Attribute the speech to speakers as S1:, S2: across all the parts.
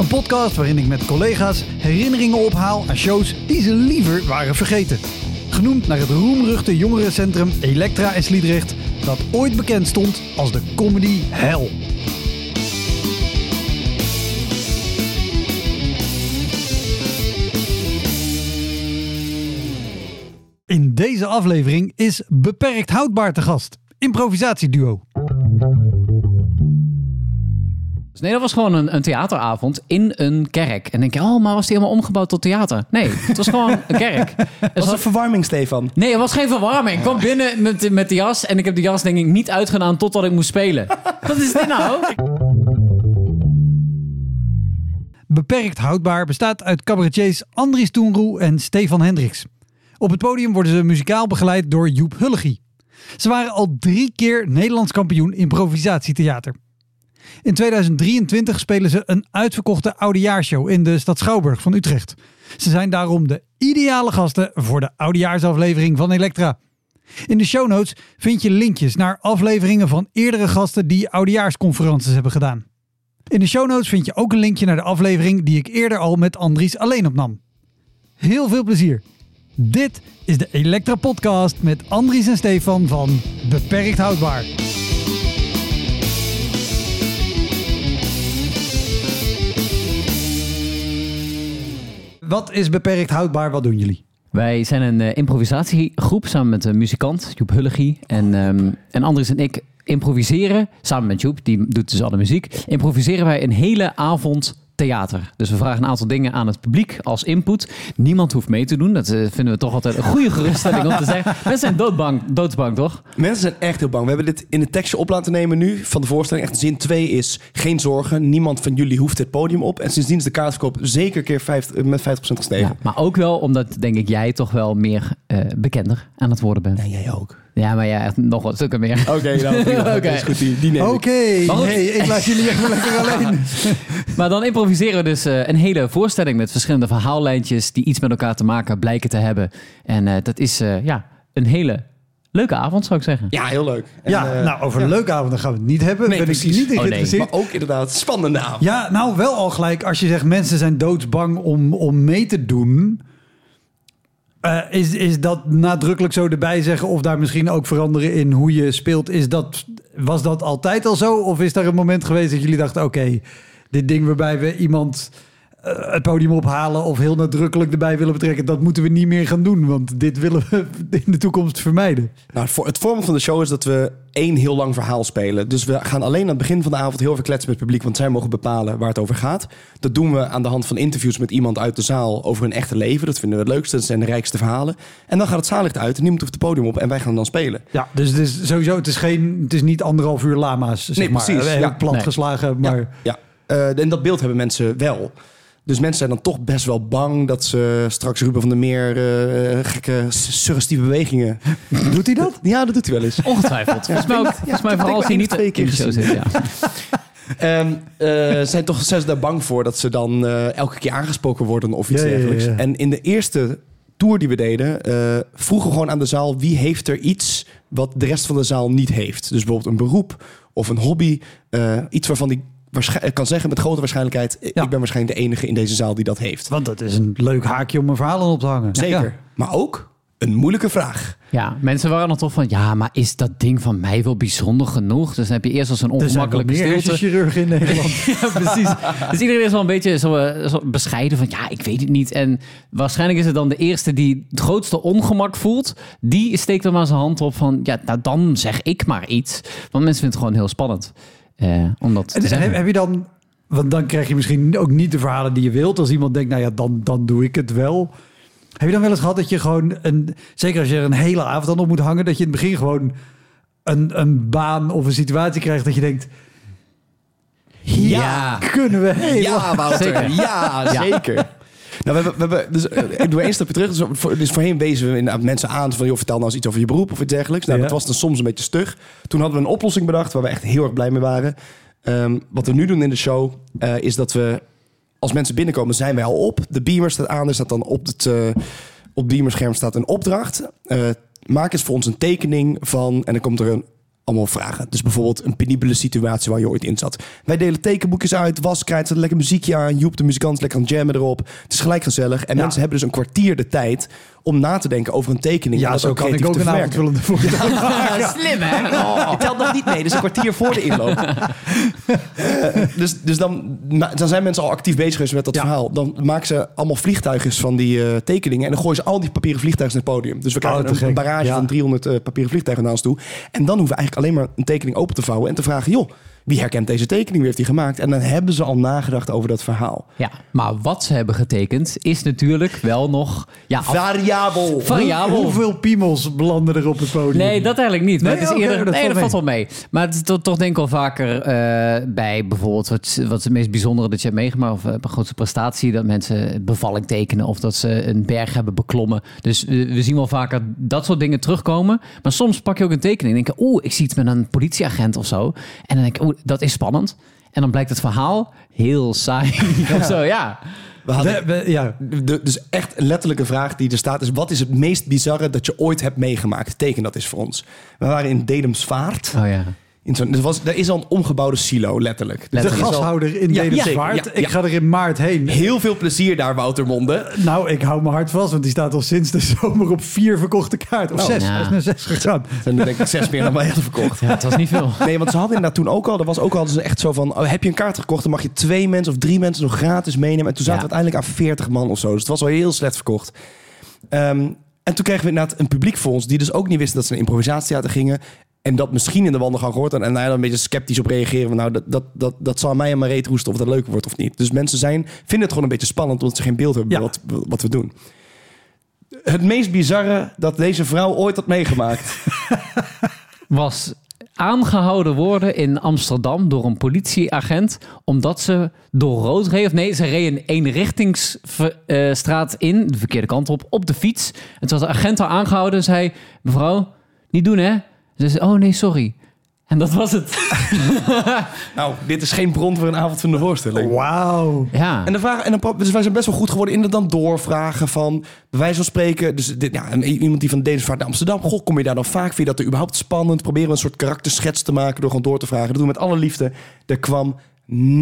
S1: Een podcast waarin ik met collega's herinneringen ophaal aan shows die ze liever waren vergeten. Genoemd naar het roemruchte jongerencentrum Elektra in Sliedrecht, dat ooit bekend stond als de comedy hell. In deze aflevering is Beperkt Houdbaar te gast, improvisatieduo.
S2: Dus nee, dat was gewoon een, een theateravond in een kerk. En denk je, oh, maar was die helemaal omgebouwd tot theater? Nee, het was gewoon een kerk. Het
S3: Was
S2: was-
S3: een verwarming, Stefan?
S2: nee, het was geen verwarming. Ik kwam binnen met, met de jas en ik heb de jas denk ik niet uitgedaan totdat ik moest spelen. Wat is dit nou?
S1: Beperkt Houdbaar bestaat uit cabaretiers Andries Toenroe en Stefan Hendricks. Op het podium worden ze muzikaal begeleid door Joep Hullegie. Ze waren al drie keer Nederlands kampioen improvisatietheater. In 2023 spelen ze een uitverkochte oudejaarshow in de stad Schouwburg van Utrecht. Ze zijn daarom de ideale gasten voor de oudejaarsaflevering van Elektra. In de show notes vind je linkjes naar afleveringen van eerdere gasten die oudejaarsconferences hebben gedaan. In de show notes vind je ook een linkje naar de aflevering die ik eerder al met Andries alleen opnam. Heel veel plezier. Dit is de Elektra Podcast met Andries en Stefan van Beperkt Houdbaar. Wat is Beperkt Houdbaar? Wat doen jullie?
S2: Wij zijn een eh, improvisatiegroep samen met een muzikant, Joep Hullegie. En, ehm en Andries en ik improviseren, samen met Joep, die doet dus alle muziek, improviseren wij een hele avond theater. Dus we vragen een aantal dingen aan het publiek als input. Niemand hoeft mee te doen. Dat eh, vinden we toch altijd een goede geruststelling om te zeggen. Mensen zijn doodbang, doodsbang toch?
S3: Mensen zijn echt heel bang. We hebben dit in het tekstje op laten nemen nu van de voorstelling. Echt zin 2 is geen zorgen. Niemand van jullie hoeft het podium op. En sindsdien is de kaartverkoop zeker keer 50, met 50% gestegen.
S2: Ja, maar ook wel omdat, denk ik, jij toch wel meer eh, bekender aan het worden bent.
S3: En jij ook.
S2: Ja, maar jij echt nog wat stukken meer.
S3: Oké, nou, prima.
S2: Oké.
S3: Dat is goed. Die, die neem ik.
S1: Oké, hey, ik laat jullie even lekker alleen.
S2: Maar dan improviseren we dus eh, een hele voorstelling met verschillende verhaallijntjes die iets met elkaar te maken blijken te hebben. En eh, dat is eh, ja, een hele leuke avond, zou ik zeggen.
S3: Ja, heel leuk. En,
S1: Ja,
S3: eh,
S1: nou over een leuke avond dan gaan we het niet hebben.
S3: Nee,
S1: ben ik niet in
S2: Oh, nee.
S1: geïnteresseerd.
S3: maar ook inderdaad spannende avond.
S1: Ja, nou wel al gelijk als je zegt mensen zijn doodsbang om, om mee te doen. Eh, is, is dat nadrukkelijk zo erbij zeggen of daar misschien ook veranderen in hoe je speelt? Is dat, was dat altijd al zo? Of is daar een moment geweest dat jullie dachten, oké, dit ding waarbij we iemand het podium ophalen of heel nadrukkelijk erbij willen betrekken, dat moeten we niet meer gaan doen, want dit willen we in de toekomst vermijden.
S3: Nou, het voor- het format van de show is dat we één heel lang verhaal spelen. Dus we gaan alleen aan het begin van de avond heel even kletsen met het publiek, want zij mogen bepalen waar het over gaat. Dat doen we aan de hand van interviews met iemand uit de zaal over hun echte leven. Dat vinden we het leukste, dat zijn de rijkste verhalen. En dan gaat het zaallicht uit en niemand hoeft het podium op en wij gaan dan spelen.
S1: Ja, dus het is sowieso, het is, geen, het is niet anderhalf uur lama's, zeg
S3: Nee,
S1: maar.
S3: precies,
S1: Heel
S3: ja.
S1: plat
S2: Nee.
S1: geslagen, maar...
S3: Ja, ja. Eh, en dat beeld hebben mensen wel. Dus mensen zijn dan toch best wel bang dat ze straks Ruben van der Meer eh, gekke suggestieve bewegingen.
S1: Doet hij dat?
S3: Ja, dat doet hij wel eens.
S2: Ongetwijfeld. Volgens mij, ook, volgens mij vooral als hij niet
S3: twee keer
S2: in de show
S3: gezien.
S2: zit. Ja.
S3: Ehm eh, zijn toch zijn ze daar bang voor dat ze dan eh, elke keer aangesproken worden of iets
S1: Ja, ja, ja,
S3: dergelijks.
S1: ja.
S3: En in de eerste tour die we deden, eh, vroegen we gewoon aan de zaal wie heeft er iets wat de rest van de zaal niet heeft. Dus bijvoorbeeld een beroep of een hobby, eh, iets waarvan die kan zeggen met grote waarschijnlijkheid,
S1: Ja.
S3: ik ben waarschijnlijk de enige in deze zaal die dat heeft.
S1: Want dat is een leuk haakje om een verhaal aan op te hangen.
S3: Zeker.
S1: Ja.
S3: Maar ook een moeilijke vraag.
S2: Ja, mensen waren nog toch van, ja, maar is dat ding van mij wel bijzonder genoeg? Dus dan heb je eerst als een
S1: Er
S2: ongemakkelijke stilte.
S1: chirurgen in Nederland.
S2: Ja, precies. Dus iedereen is wel een beetje zo, eh, zo bescheiden van, ja, ik weet het niet. En waarschijnlijk is het dan de eerste die het grootste ongemak voelt. Die steekt er maar zijn hand op van, ja, nou dan zeg ik maar iets. Want mensen vinden het gewoon heel spannend. Eh, om dat te
S1: En,
S2: zeggen.
S1: heb, heb je dan, want dan krijg je misschien ook niet de verhalen die je wilt. Als iemand denkt, nou ja, dan, dan doe ik het wel. Heb je dan wel eens gehad dat je gewoon, een, zeker als je er een hele avond dan op moet hangen, dat je in het begin gewoon een, een baan of een situatie krijgt dat je denkt, hier
S2: Ja.
S1: kunnen we heel
S3: Ja, Wouter.
S2: Zeker.
S3: Ja, zeker. Nou, we hebben, we hebben, dus, eh, ik doe één stapje terug. Dus, voor, dus voorheen wezen we inderdaad mensen aan van... joh, vertel nou eens iets over je beroep of iets dergelijks. Nou,
S1: Ja.
S3: dat was dan soms een beetje stug. Toen hadden we een oplossing bedacht waar we echt heel erg blij mee waren. Ehm, wat we nu doen in de show eh, is dat we... als mensen binnenkomen zijn wij al op. De beamer staat aan. Er staat dan op het, eh, op het beamerscherm staat een opdracht. Eh, maak eens voor ons een tekening van... en dan komt er een allemaal vragen. Dus bijvoorbeeld een penibele situatie waar je ooit in zat. Wij delen tekenboekjes uit, waskrijt, zet lekker muziekje aan. Joep, de muzikant, is lekker aan het jammen erop. Het is gelijk gezellig. En
S1: Ja.
S3: mensen hebben dus een kwartier de tijd om na te denken over een tekening. en
S1: Ja,
S3: dat
S1: zo kan ik ook een avond vullen voor
S2: Slim, hè? Oh.
S3: Je telt nog niet mee, dus een kwartier voor de inloop. Eh, dus dus dan, dan zijn mensen al actief bezig geweest met dat
S1: Ja.
S3: verhaal. Dan maken ze allemaal vliegtuigjes van die eh, tekeningen. En dan gooien ze al die papieren vliegtuigen naar het podium. Dus we krijgen
S1: Oh, te
S3: een, een barrage
S1: Ja.
S3: van 300 eh, papieren vliegtuigen naar ons toe. En dan hoeven we eigenlijk alleen maar een tekening open te vouwen. En te vragen, joh, wie herkent deze tekening? Wie heeft die gemaakt? En dan hebben ze al nagedacht over dat verhaal.
S2: Ja, maar wat ze hebben getekend is natuurlijk wel nog... Ja, af-
S3: Variabel.
S2: variabel.
S1: Hoeveel piemels belanden er op het podium?
S2: Nee, dat eigenlijk niet. Maar
S1: Nee,
S2: het is eerder,
S1: dat
S2: nee,
S1: valt
S2: dat valt wel mee. Maar het is toch, toch denk ik wel vaker eh, bij bijvoorbeeld... Wat, wat is het meest bijzondere dat je hebt meegemaakt... of eh, een grootste prestatie... dat mensen bevalling tekenen... of dat ze een berg hebben beklommen. Dus we, we zien wel vaker dat soort dingen terugkomen. Maar soms pak je ook een tekening en denk je... oeh, ik zie iets met een politieagent of zo. En dan denk ik, oeh, dat is spannend. En dan blijkt het verhaal heel saai of zo, ja.
S3: We hadden,
S1: We- we- ja.
S3: de, dus echt een letterlijke vraag die er staat is... wat is het meest bizarre dat je ooit hebt meegemaakt? Teken dat is voor ons. We waren in Dedemsvaart.
S2: Oh ja.
S3: In zo'n, er, was, er is al een omgebouwde silo, letterlijk. Dus
S1: De
S3: er
S1: gashouder in
S3: Ja,
S1: Dedemsvaart.
S3: ja, ja,
S1: Ik ga er in maart heen.
S3: Heel veel plezier daar, Woutermonde.
S1: Nou, ik hou me hard vast, want die staat al sinds de zomer op vier verkochte kaarten. Of
S3: Oh,
S1: zes, is naar zes gegaan.
S3: Er zijn nu denk ik zes meer dan wij hadden verkocht.
S2: ja, het was niet veel.
S3: Nee, want ze hadden inderdaad toen ook al... Er was ook al dus echt zo van... Oh, heb je een kaart gekocht, dan mag je twee mensen of drie mensen nog gratis meenemen. En toen zaten
S2: Ja.
S3: we uiteindelijk aan 40 man of zo. Dus het was al heel slecht verkocht. Ehm, en toen kregen we inderdaad een publiek voor ons... die dus ook niet wisten dat ze naar improvisatietheater gingen... En dat misschien in de wandelgang gehoord hadden. En daar dan een beetje sceptisch op reageren. Van, nou, dat, dat, dat, dat zal aan mij en mijn reet roesten of dat leuk wordt of niet. Dus mensen zijn, vinden het gewoon een beetje spannend... omdat ze geen beeld hebben
S1: Ja.
S3: wat, wat we doen. Het meest bizarre dat deze vrouw ooit had meegemaakt.
S2: was aangehouden worden in Amsterdam door een politieagent omdat ze door rood reed. Of nee, ze reed een eenrichtingsstraat in, de verkeerde kant op, op de fiets. En toen was de agent haar aangehouden en zei, mevrouw, niet doen hè? Ze zei, oh nee, sorry. En dat was het.
S3: nou, dit is geen bron voor een avond van de voorstelling.
S1: Wauw.
S2: Ja.
S3: En, de vraag, en dan, dus wij zijn best wel goed geworden in het dan doorvragen van, bij wijze van spreken, dus dit, ja, iemand die van Dedemsvaart naar Amsterdam, goh, kom je daar dan vaak? Vind je dat er überhaupt spannend? Proberen we een soort karakterschets te maken door gewoon door te vragen. Dat doen we met alle liefde. Er kwam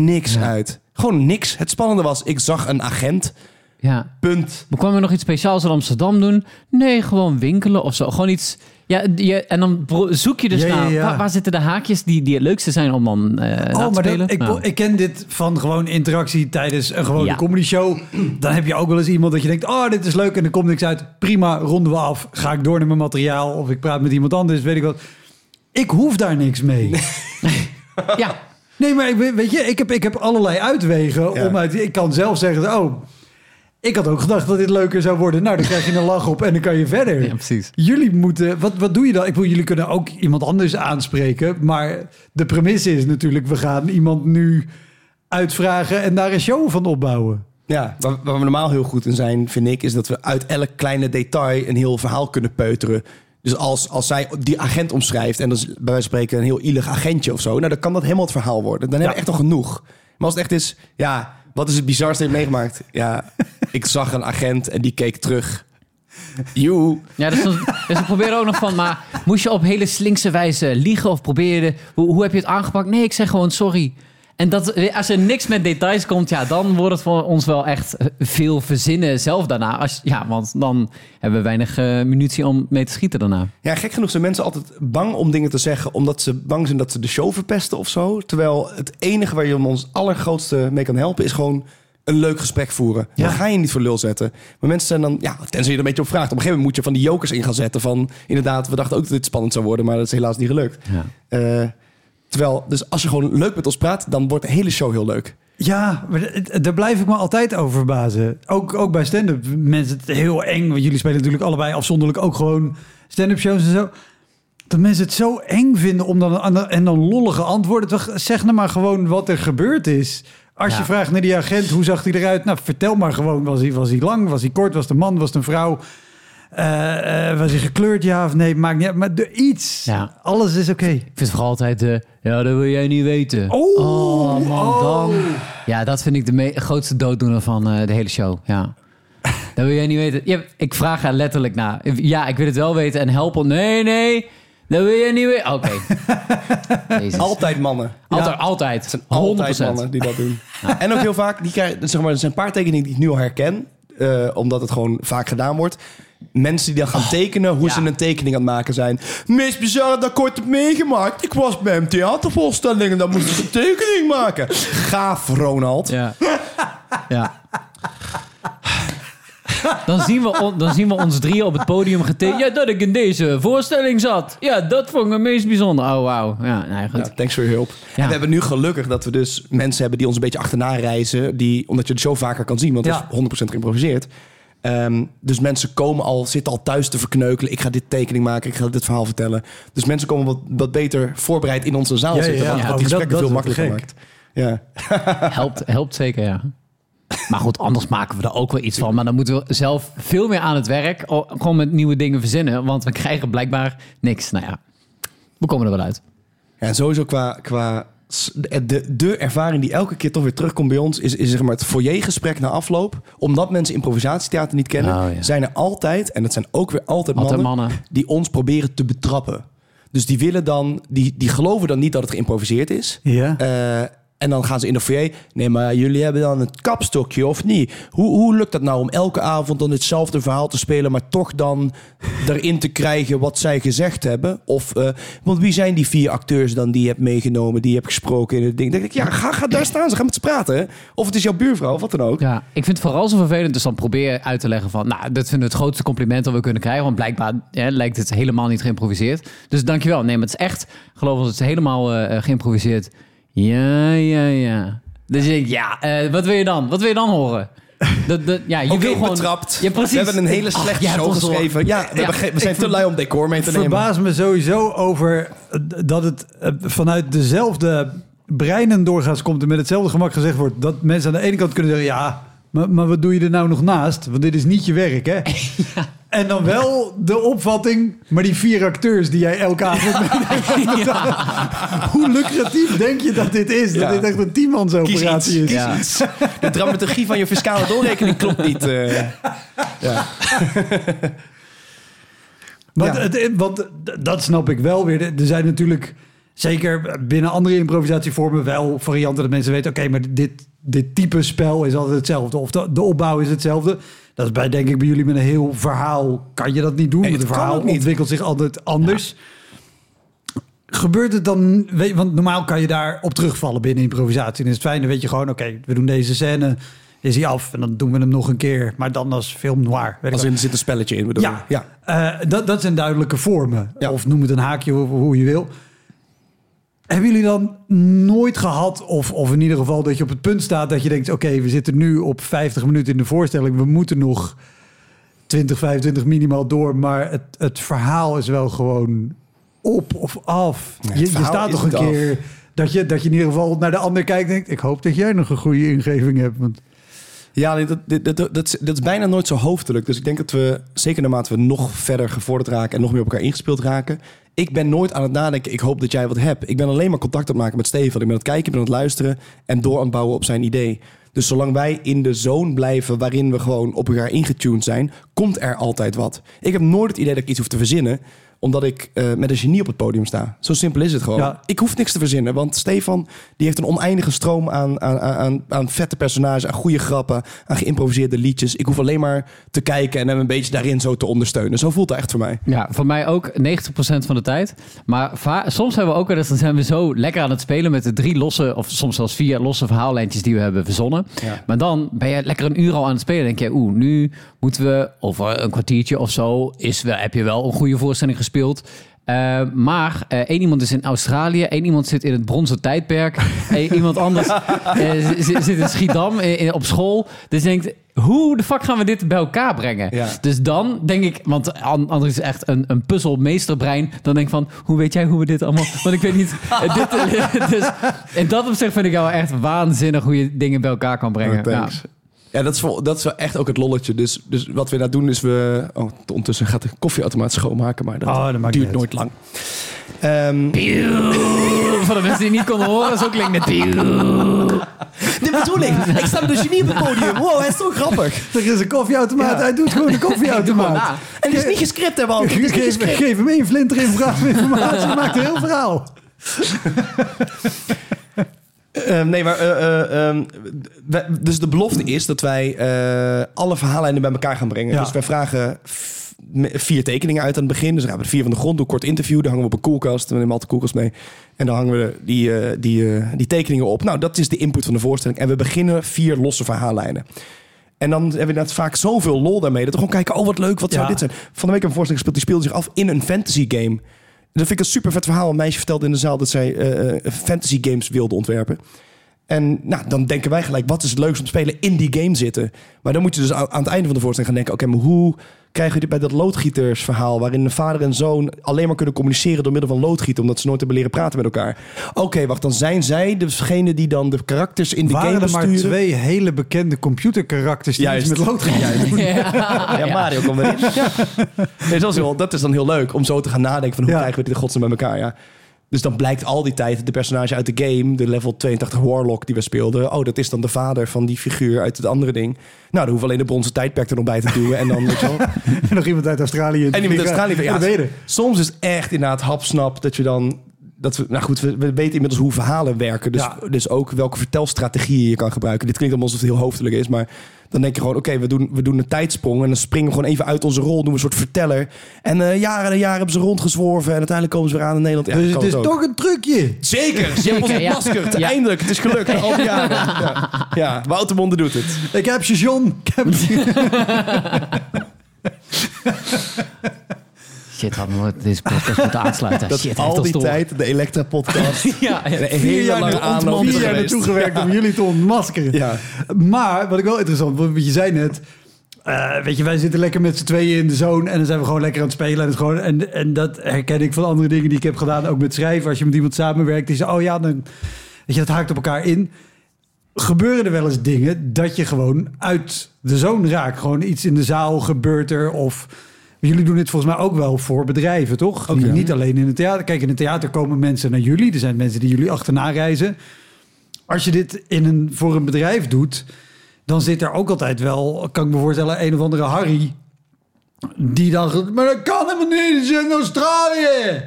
S3: niks uit. Gewoon niks. Het spannende was, ik zag een agent.
S2: ja.
S3: Punt.
S2: We kwamen nog iets speciaals in Amsterdam doen? Nee, gewoon winkelen of zo. Gewoon iets... Ja, je, en dan zoek je dus
S1: Ja,
S2: naar...
S1: ja.
S2: Waar, waar zitten de haakjes die, die het leukste zijn om dan eh
S1: Oh,
S2: te spelen?
S1: dat, ik,
S2: Nou.
S1: ik ken dit van gewoon interactie tijdens een gewone
S2: Ja.
S1: comedy show. Dan heb je ook wel eens iemand dat je denkt, oh, dit is leuk en er komt niks uit. Prima, ronden we af. Ga ik door naar mijn materiaal of ik praat met iemand anders, weet ik wat. Ik hoef daar niks mee.
S2: Ja,
S1: Nee, maar ik weet- weet je, ik heb, ik heb allerlei uitwegen
S3: Ja.
S1: om uit. Ik kan zelf zeggen, oh, ik had ook gedacht dat dit leuker zou worden. Nou, dan krijg je een lach op en dan kan je verder.
S2: ja precies.
S1: Jullie moeten, wat, wat doe je dan? Ik bedoel, jullie kunnen ook iemand anders aanspreken. Maar de premisse is natuurlijk, we gaan iemand nu uitvragen en daar een show van opbouwen.
S3: Ja, waar, waar we normaal heel goed in zijn, vind ik, is dat we uit elk kleine detail een heel verhaal kunnen peuteren. Dus als, als zij die agent omschrijft en dat is bij wijze van spreken een heel ielig agentje of zo, nou dan kan dat helemaal het verhaal worden. Dan hebben we echt al genoeg. Maar als het echt is, ja, wat is het bizarste dat je hebt meegemaakt? Ja, ik zag een agent en die keek terug. Joe.
S2: Ja, dus, dus we proberen ook nog van, maar moest je op hele slinkse wijze liegen of probeerde, hoe, hoe heb je het aangepakt? Nee, ik zeg gewoon sorry. En dat, als er niks met details komt, ja, dan wordt het voor ons wel echt veel verzinnen zelf daarna. Als, ja, want dan hebben we weinig uh, munitie om mee te schieten daarna.
S3: Ja, gek genoeg zijn mensen altijd bang om dingen te zeggen... omdat ze bang zijn dat ze de show verpesten of zo. Terwijl het enige waar je ons allergrootste mee kan helpen... is gewoon een leuk gesprek voeren. Ja. Dan ga je niet voor lul zetten. Maar mensen zijn dan, ja, tenzij je er een beetje op vraagt. Op een gegeven moment moet je van die jokers in gaan zetten. Van inderdaad, we dachten ook dat dit spannend zou worden, maar dat is helaas niet gelukt. Ja. Uh, terwijl, dus als je gewoon leuk met ons praat, dan wordt de hele show heel leuk.
S1: Ja, daar blijf ik me altijd over verbazen. Ook, ook bij stand-up. Mensen het heel eng, want jullie spelen natuurlijk allebei afzonderlijk ook gewoon stand-up shows en zo. Dat mensen het zo eng vinden om dan en dan lollige antwoorden. Zeg nou maar gewoon wat er gebeurd is. Als je vraagt naar die agent, hoe zag hij eruit? Nou, vertel maar gewoon. Was hij, was hij lang? Was hij kort? Was een man? Was het een vrouw? Uh, uh, was hij gekleurd, ja of nee? Maakt niet uit. Maar de, iets. Ja. Alles is oké. Ik
S2: vind vooral altijd de... Ja, dat wil jij niet weten.
S1: Oh, oh man, oh.
S2: dan... Ja, dat vind ik de grootste dooddoener van uh, de hele show. Ja. dat wil jij niet weten. Ja, ik vraag er letterlijk naar. Ja, ik wil het wel weten en helpen. Nee, nee. Dat wil je niet weer. Oké.
S3: Altijd mannen.
S2: Altijd, ja. altijd. Het
S3: zijn altijd mannen die dat doen. En ook heel vaak, die krijgen, zeg maar, er zijn een paar tekeningen die ik nu al herken. Uh, omdat het gewoon vaak gedaan wordt. Mensen die dan gaan oh, tekenen hoe ze een tekening aan het maken zijn. Meest bizarre dat ik ooit heb meegemaakt. Ik was bij een theatervoorstelling en dan moest ik een tekening maken. Gaaf, Ronald.
S2: Ja. ja. Dan zien, we dan zien we ons drieën op het podium getekend. Ja, dat ik in deze voorstelling zat. Ja, dat vond ik het meest bijzonder. Oh, wauw. Ja, nee, goed. Ja,
S3: thanks voor je hulp. Ja. we hebben nu gelukkig dat we dus mensen hebben die ons een beetje achterna reizen. Die, omdat je het zo vaker kan zien, want het is 100% geïmproviseerd. Um, dus mensen komen al, zitten al thuis te verkneukelen. Ik ga dit tekening maken, ik ga dit verhaal vertellen. Dus mensen komen wat, wat beter voorbereid in onze zaal zitten. Ja, wat, die gesprekken veel makkelijker maakt. Ja.
S2: helpt, helpt zeker, ja. Maar goed, anders maken we er ook wel iets van. Maar dan moeten we zelf veel meer aan het werk. Gewoon met nieuwe dingen verzinnen. Want we krijgen blijkbaar niks. Nou ja, we komen er wel uit.
S3: Ja, en sowieso qua, qua de, de ervaring die elke keer toch weer terugkomt bij ons... is, is zeg maar het foyergesprek na afloop. Omdat mensen improvisatietheater niet kennen... Oh, zijn er altijd, en dat zijn ook weer altijd, mannen, mannen, die ons proberen te betrappen. Dus die willen dan, die, die geloven dan niet dat het geïmproviseerd is.
S1: Ja.
S3: Uh, en dan gaan ze in de foyer. Nee, maar jullie hebben dan het kapstokje of niet? Hoe, hoe lukt dat nou om elke avond dan hetzelfde verhaal te spelen, maar toch dan erin te krijgen wat zij gezegd hebben? Of, uh, want wie zijn die vier acteurs dan die je hebt meegenomen, die je hebt gesproken in het ding? Denk ik, ja, ga, ga daar staan, ze gaan met ze praten. Of het is jouw buurvrouw, of wat dan ook.
S2: Ja, ik vind het vooral zo vervelend, dus dan probeer uit te leggen van, nou, dat vinden we het grootste compliment dat we kunnen krijgen, want blijkbaar hè, lijkt het helemaal niet geïmproviseerd. Dus dankjewel. Nee, maar het is echt, geloof ons, het is helemaal uh, geïmproviseerd. Ja, ja, ja. Dus ik, ja, uh, wat wil je dan? Wat wil je dan horen?
S3: Dat, dat, ja, je wil gewoon... betrapt. Ja, precies. We hebben een hele slechte Ach, show geschreven. Ja, we, ja. we zijn te lui om decor mee te nemen.
S1: Ik verbaas me sowieso over dat het uh, vanuit dezelfde breinen doorgaans komt... en met hetzelfde gemak gezegd wordt... dat mensen aan de ene kant kunnen zeggen... ja, maar, maar wat doe je er nou nog naast? Want dit is niet je werk, hè? ja. En dan wel de opvatting, maar die vier acteurs die jij elke avond meeneemt. Ja. Hoe lucratief denk je dat dit is? Dat dit echt een tienmansoperatie is. Ja.
S3: De dramaturgie van je fiscale doorrekening klopt niet. Uh. Ja.
S1: Want, het, want dat snap ik wel weer. Er zijn natuurlijk zeker binnen andere improvisatievormen wel varianten dat mensen weten: oké, maar dit, dit type spel is altijd hetzelfde. Of de, de opbouw is hetzelfde. Dat is bij, denk ik, bij jullie met een heel verhaal kan je dat niet doen. Nee, het verhaal ontwikkelt zich altijd anders. Gebeurt het dan, weet, want normaal kan je daar op terugvallen binnen improvisatie. En is het fijn, dan weet je gewoon, oké, we doen deze scène, is hij af en dan doen we hem nog een keer. Maar dan als film noir.
S3: Weet als er zit een spelletje in, bedoel
S1: ja, ja. Uh, dat, dat zijn duidelijke vormen. Of noem het een haakje, hoe, hoe je wil. Hebben jullie dan nooit gehad, of, of in ieder geval dat je op het punt staat dat je denkt: oké, we zitten nu op 50 minuten in de voorstelling, we moeten nog 20, 25 minimaal door, maar het, het verhaal is wel gewoon op of af. je, je, staat toch een keer dat je, dat je in ieder geval naar de ander kijkt en denkt: ik hoop dat jij nog een goede ingeving hebt. Want...
S3: Ja, dat, dat, dat, dat, dat is bijna nooit zo hoofdelijk. Dus ik denk dat we, zeker naarmate we nog verder gevorderd raken en nog meer op elkaar ingespeeld raken, ik ben nooit aan het nadenken, ik hoop dat jij wat hebt. Ik ben alleen maar contact het maken met Steven. Ik ben aan het kijken, ik ben aan het luisteren en door aan het bouwen op zijn idee. Dus zolang wij in de zone blijven waarin we gewoon op elkaar ingetuned zijn, komt er altijd wat. Ik heb nooit het idee dat ik iets hoef te verzinnen. Omdat ik eh, met een genie op het podium sta. Zo simpel is het gewoon.
S1: Ja.
S3: Ik hoef niks te verzinnen. Want Stefan die heeft een oneindige stroom aan, aan, aan, aan vette personages, aan goede grappen, aan geïmproviseerde liedjes. Ik hoef alleen maar te kijken en hem een beetje daarin zo te ondersteunen. Zo voelt het echt voor mij.
S2: Ja, voor mij ook 90% van de tijd. Maar soms hebben we ook wel eens, dan zijn we zo lekker aan het spelen met de drie losse, of soms zelfs vier losse verhaallijntjes die we hebben verzonnen.
S3: Ja.
S2: Maar dan ben je lekker een uur al aan het spelen. Denk je, oeh, nu moeten we over een kwartiertje of zo, is wel, heb je wel een goede voorstelling gespeeld. Eh, maar eh, één iemand is in Australië, één iemand zit in het bronzen tijdperk, eh, iemand anders eh, zit in Schiedam eh, in- op school. Dus je denkt, hoe de fuck gaan we dit bij elkaar brengen?
S3: Ja.
S2: Dus dan denk ik, want an- anders is echt een, een puzzelmeesterbrein. Dan denk ik van, hoe weet jij hoe we dit allemaal... Want ik weet niet... eh, dit, eh, dus in dat opzicht vind ik jou echt waanzinnig hoe je dingen bij elkaar kan brengen.
S3: Oh, thanks. Ja, dat is, wel, dat is wel echt ook het lolletje. Dus, dus wat we daar doen is we... Oh, ondertussen gaat de koffieautomaat schoonmaken, maar dat,
S1: Oh, dat
S3: duurt nooit lang. Ehm,
S2: Ja. Voor de mensen die niet konden horen, zo klinkt het.
S3: dit bedoel ik. Ik sta met een genie op het podium. Wow, hij is zo grappig.
S1: Er is een koffieautomaat.
S3: Ja.
S1: Hij doet gewoon een koffieautomaat.
S2: Ja.
S3: En het is niet gescript, hè, niet
S1: Geef, hem één flinter in informatie. maakt een heel verhaal.
S3: Ehm, nee, maar eh, eh, ehm, we- dus de belofte is dat wij eh, alle verhaallijnen bij elkaar gaan brengen.
S1: Ja.
S3: Dus wij vragen vier tekeningen uit aan het begin. Dus dan gaan we vier van de grond, doen een kort interview. Dan hangen we op een koelkast. We nemen altijd koelkast mee. En dan hangen we die, die, die tekeningen op. Nou, dat is de input van de voorstelling. En we beginnen vier losse verhaallijnen. En dan hebben we inderdaad vaak zoveel lol daarmee. Dat we gewoon kijken, oh wat leuk, wat zou dit zijn. Van de week een voorstelling gespeeld, die speelde zich af in een fantasy game. Dat vind ik een super vet verhaal. Een meisje vertelde in de zaal dat zij eh, eh, fantasy games wilde ontwerpen. En nou, dan denken wij gelijk, wat is het leukst om te spelen in die game zitten? Maar dan moet je dus aan aan het einde van de voorstelling gaan denken... oké, maar hoe krijgen we dit bij dat loodgietersverhaal... waarin een vader en zoon alleen maar kunnen communiceren... door middel van loodgieten, omdat ze nooit hebben leren praten met elkaar. Oké, wacht, dan zijn zij degene die dan de karakters in de
S1: Waren
S3: game
S1: er maar
S3: besturen.
S1: twee hele bekende computerkarakters die
S3: Juist.
S1: iets met lood gaan
S3: Juist.
S1: doen.
S3: Ja, Mario komt erin. Nee, dat, is wel, dat is dan heel leuk om zo te gaan nadenken van hoe
S1: Ja.
S3: krijgen we dit in godsnaam bij elkaar. Ja. Dus dan blijkt al die tijd de personage uit de game, de level 82 Warlock die we speelden. Oh, dat is dan de vader van die figuur uit het andere ding. Nou, dan hoeven alleen de bronzen tijdperk er nog bij te duwen. En dan, weet je wel.
S1: En nog iemand uit Australië.
S3: En iemand uit Australië.
S1: Ja,
S3: Ja, soms is echt inderdaad hapsnap dat je dan... Dat we, nou goed, we, we weten inmiddels hoe verhalen werken. Dus,
S1: Ja.
S3: dus ook welke vertelstrategieën je kan gebruiken. Dit klinkt allemaal alsof het heel hoofdelijk is. Maar dan denk je gewoon, oké, we, doen, we doen een tijdsprong. En dan springen we gewoon even uit onze rol. Doen we een soort verteller. En eh, jaren en jaren hebben ze rondgezworven. En uiteindelijk komen ze weer aan in Nederland. Ja,
S1: Dus het is
S3: ook.
S1: toch een trucje.
S3: Zeker, ze hebben ons
S2: ja.
S3: ontmaskerd.
S2: Ja.
S3: Eindelijk, het is gelukt. na Al die jaren. Ja, ja Wouter Monde doet het.
S1: Ik heb je John. Ik heb
S2: Shit, hadden we deze podcast moeten aansluiten.
S3: Dat
S2: Shit,
S3: al die
S2: door.
S3: tijd, de Elektra-podcast.
S2: Ja, ja.
S1: Vier jaar,
S3: lange
S1: na-
S3: aanloop
S1: vier jaar naartoe gewerkt om jullie te ontmaskeren.
S3: Ja.
S1: Maar wat ik wel interessant vond, je zei net... eh, weet je, wij zitten lekker met z'n tweeën in de zone en dan zijn we gewoon lekker aan het spelen. En, het gewoon, en, en dat herken ik van andere dingen die ik heb gedaan, ook met schrijven. Als je met iemand samenwerkt, die zegt, oh ja, dan, weet je, dat haakt op elkaar in. Gebeuren er wel eens dingen dat je gewoon uit de zone raakt? Gewoon iets in de zaal gebeurt er of... Jullie doen dit volgens mij ook wel voor bedrijven, toch?
S3: Ook, ja.
S1: Niet alleen in het theater. Kijk, in het theater komen mensen naar jullie. Er zijn mensen die jullie achterna reizen. Als je dit in een, voor een bedrijf doet, dan zit er ook altijd wel, kan ik me voorstellen, een of andere Harry. Die dan, maar dat kan helemaal niet, in Australië.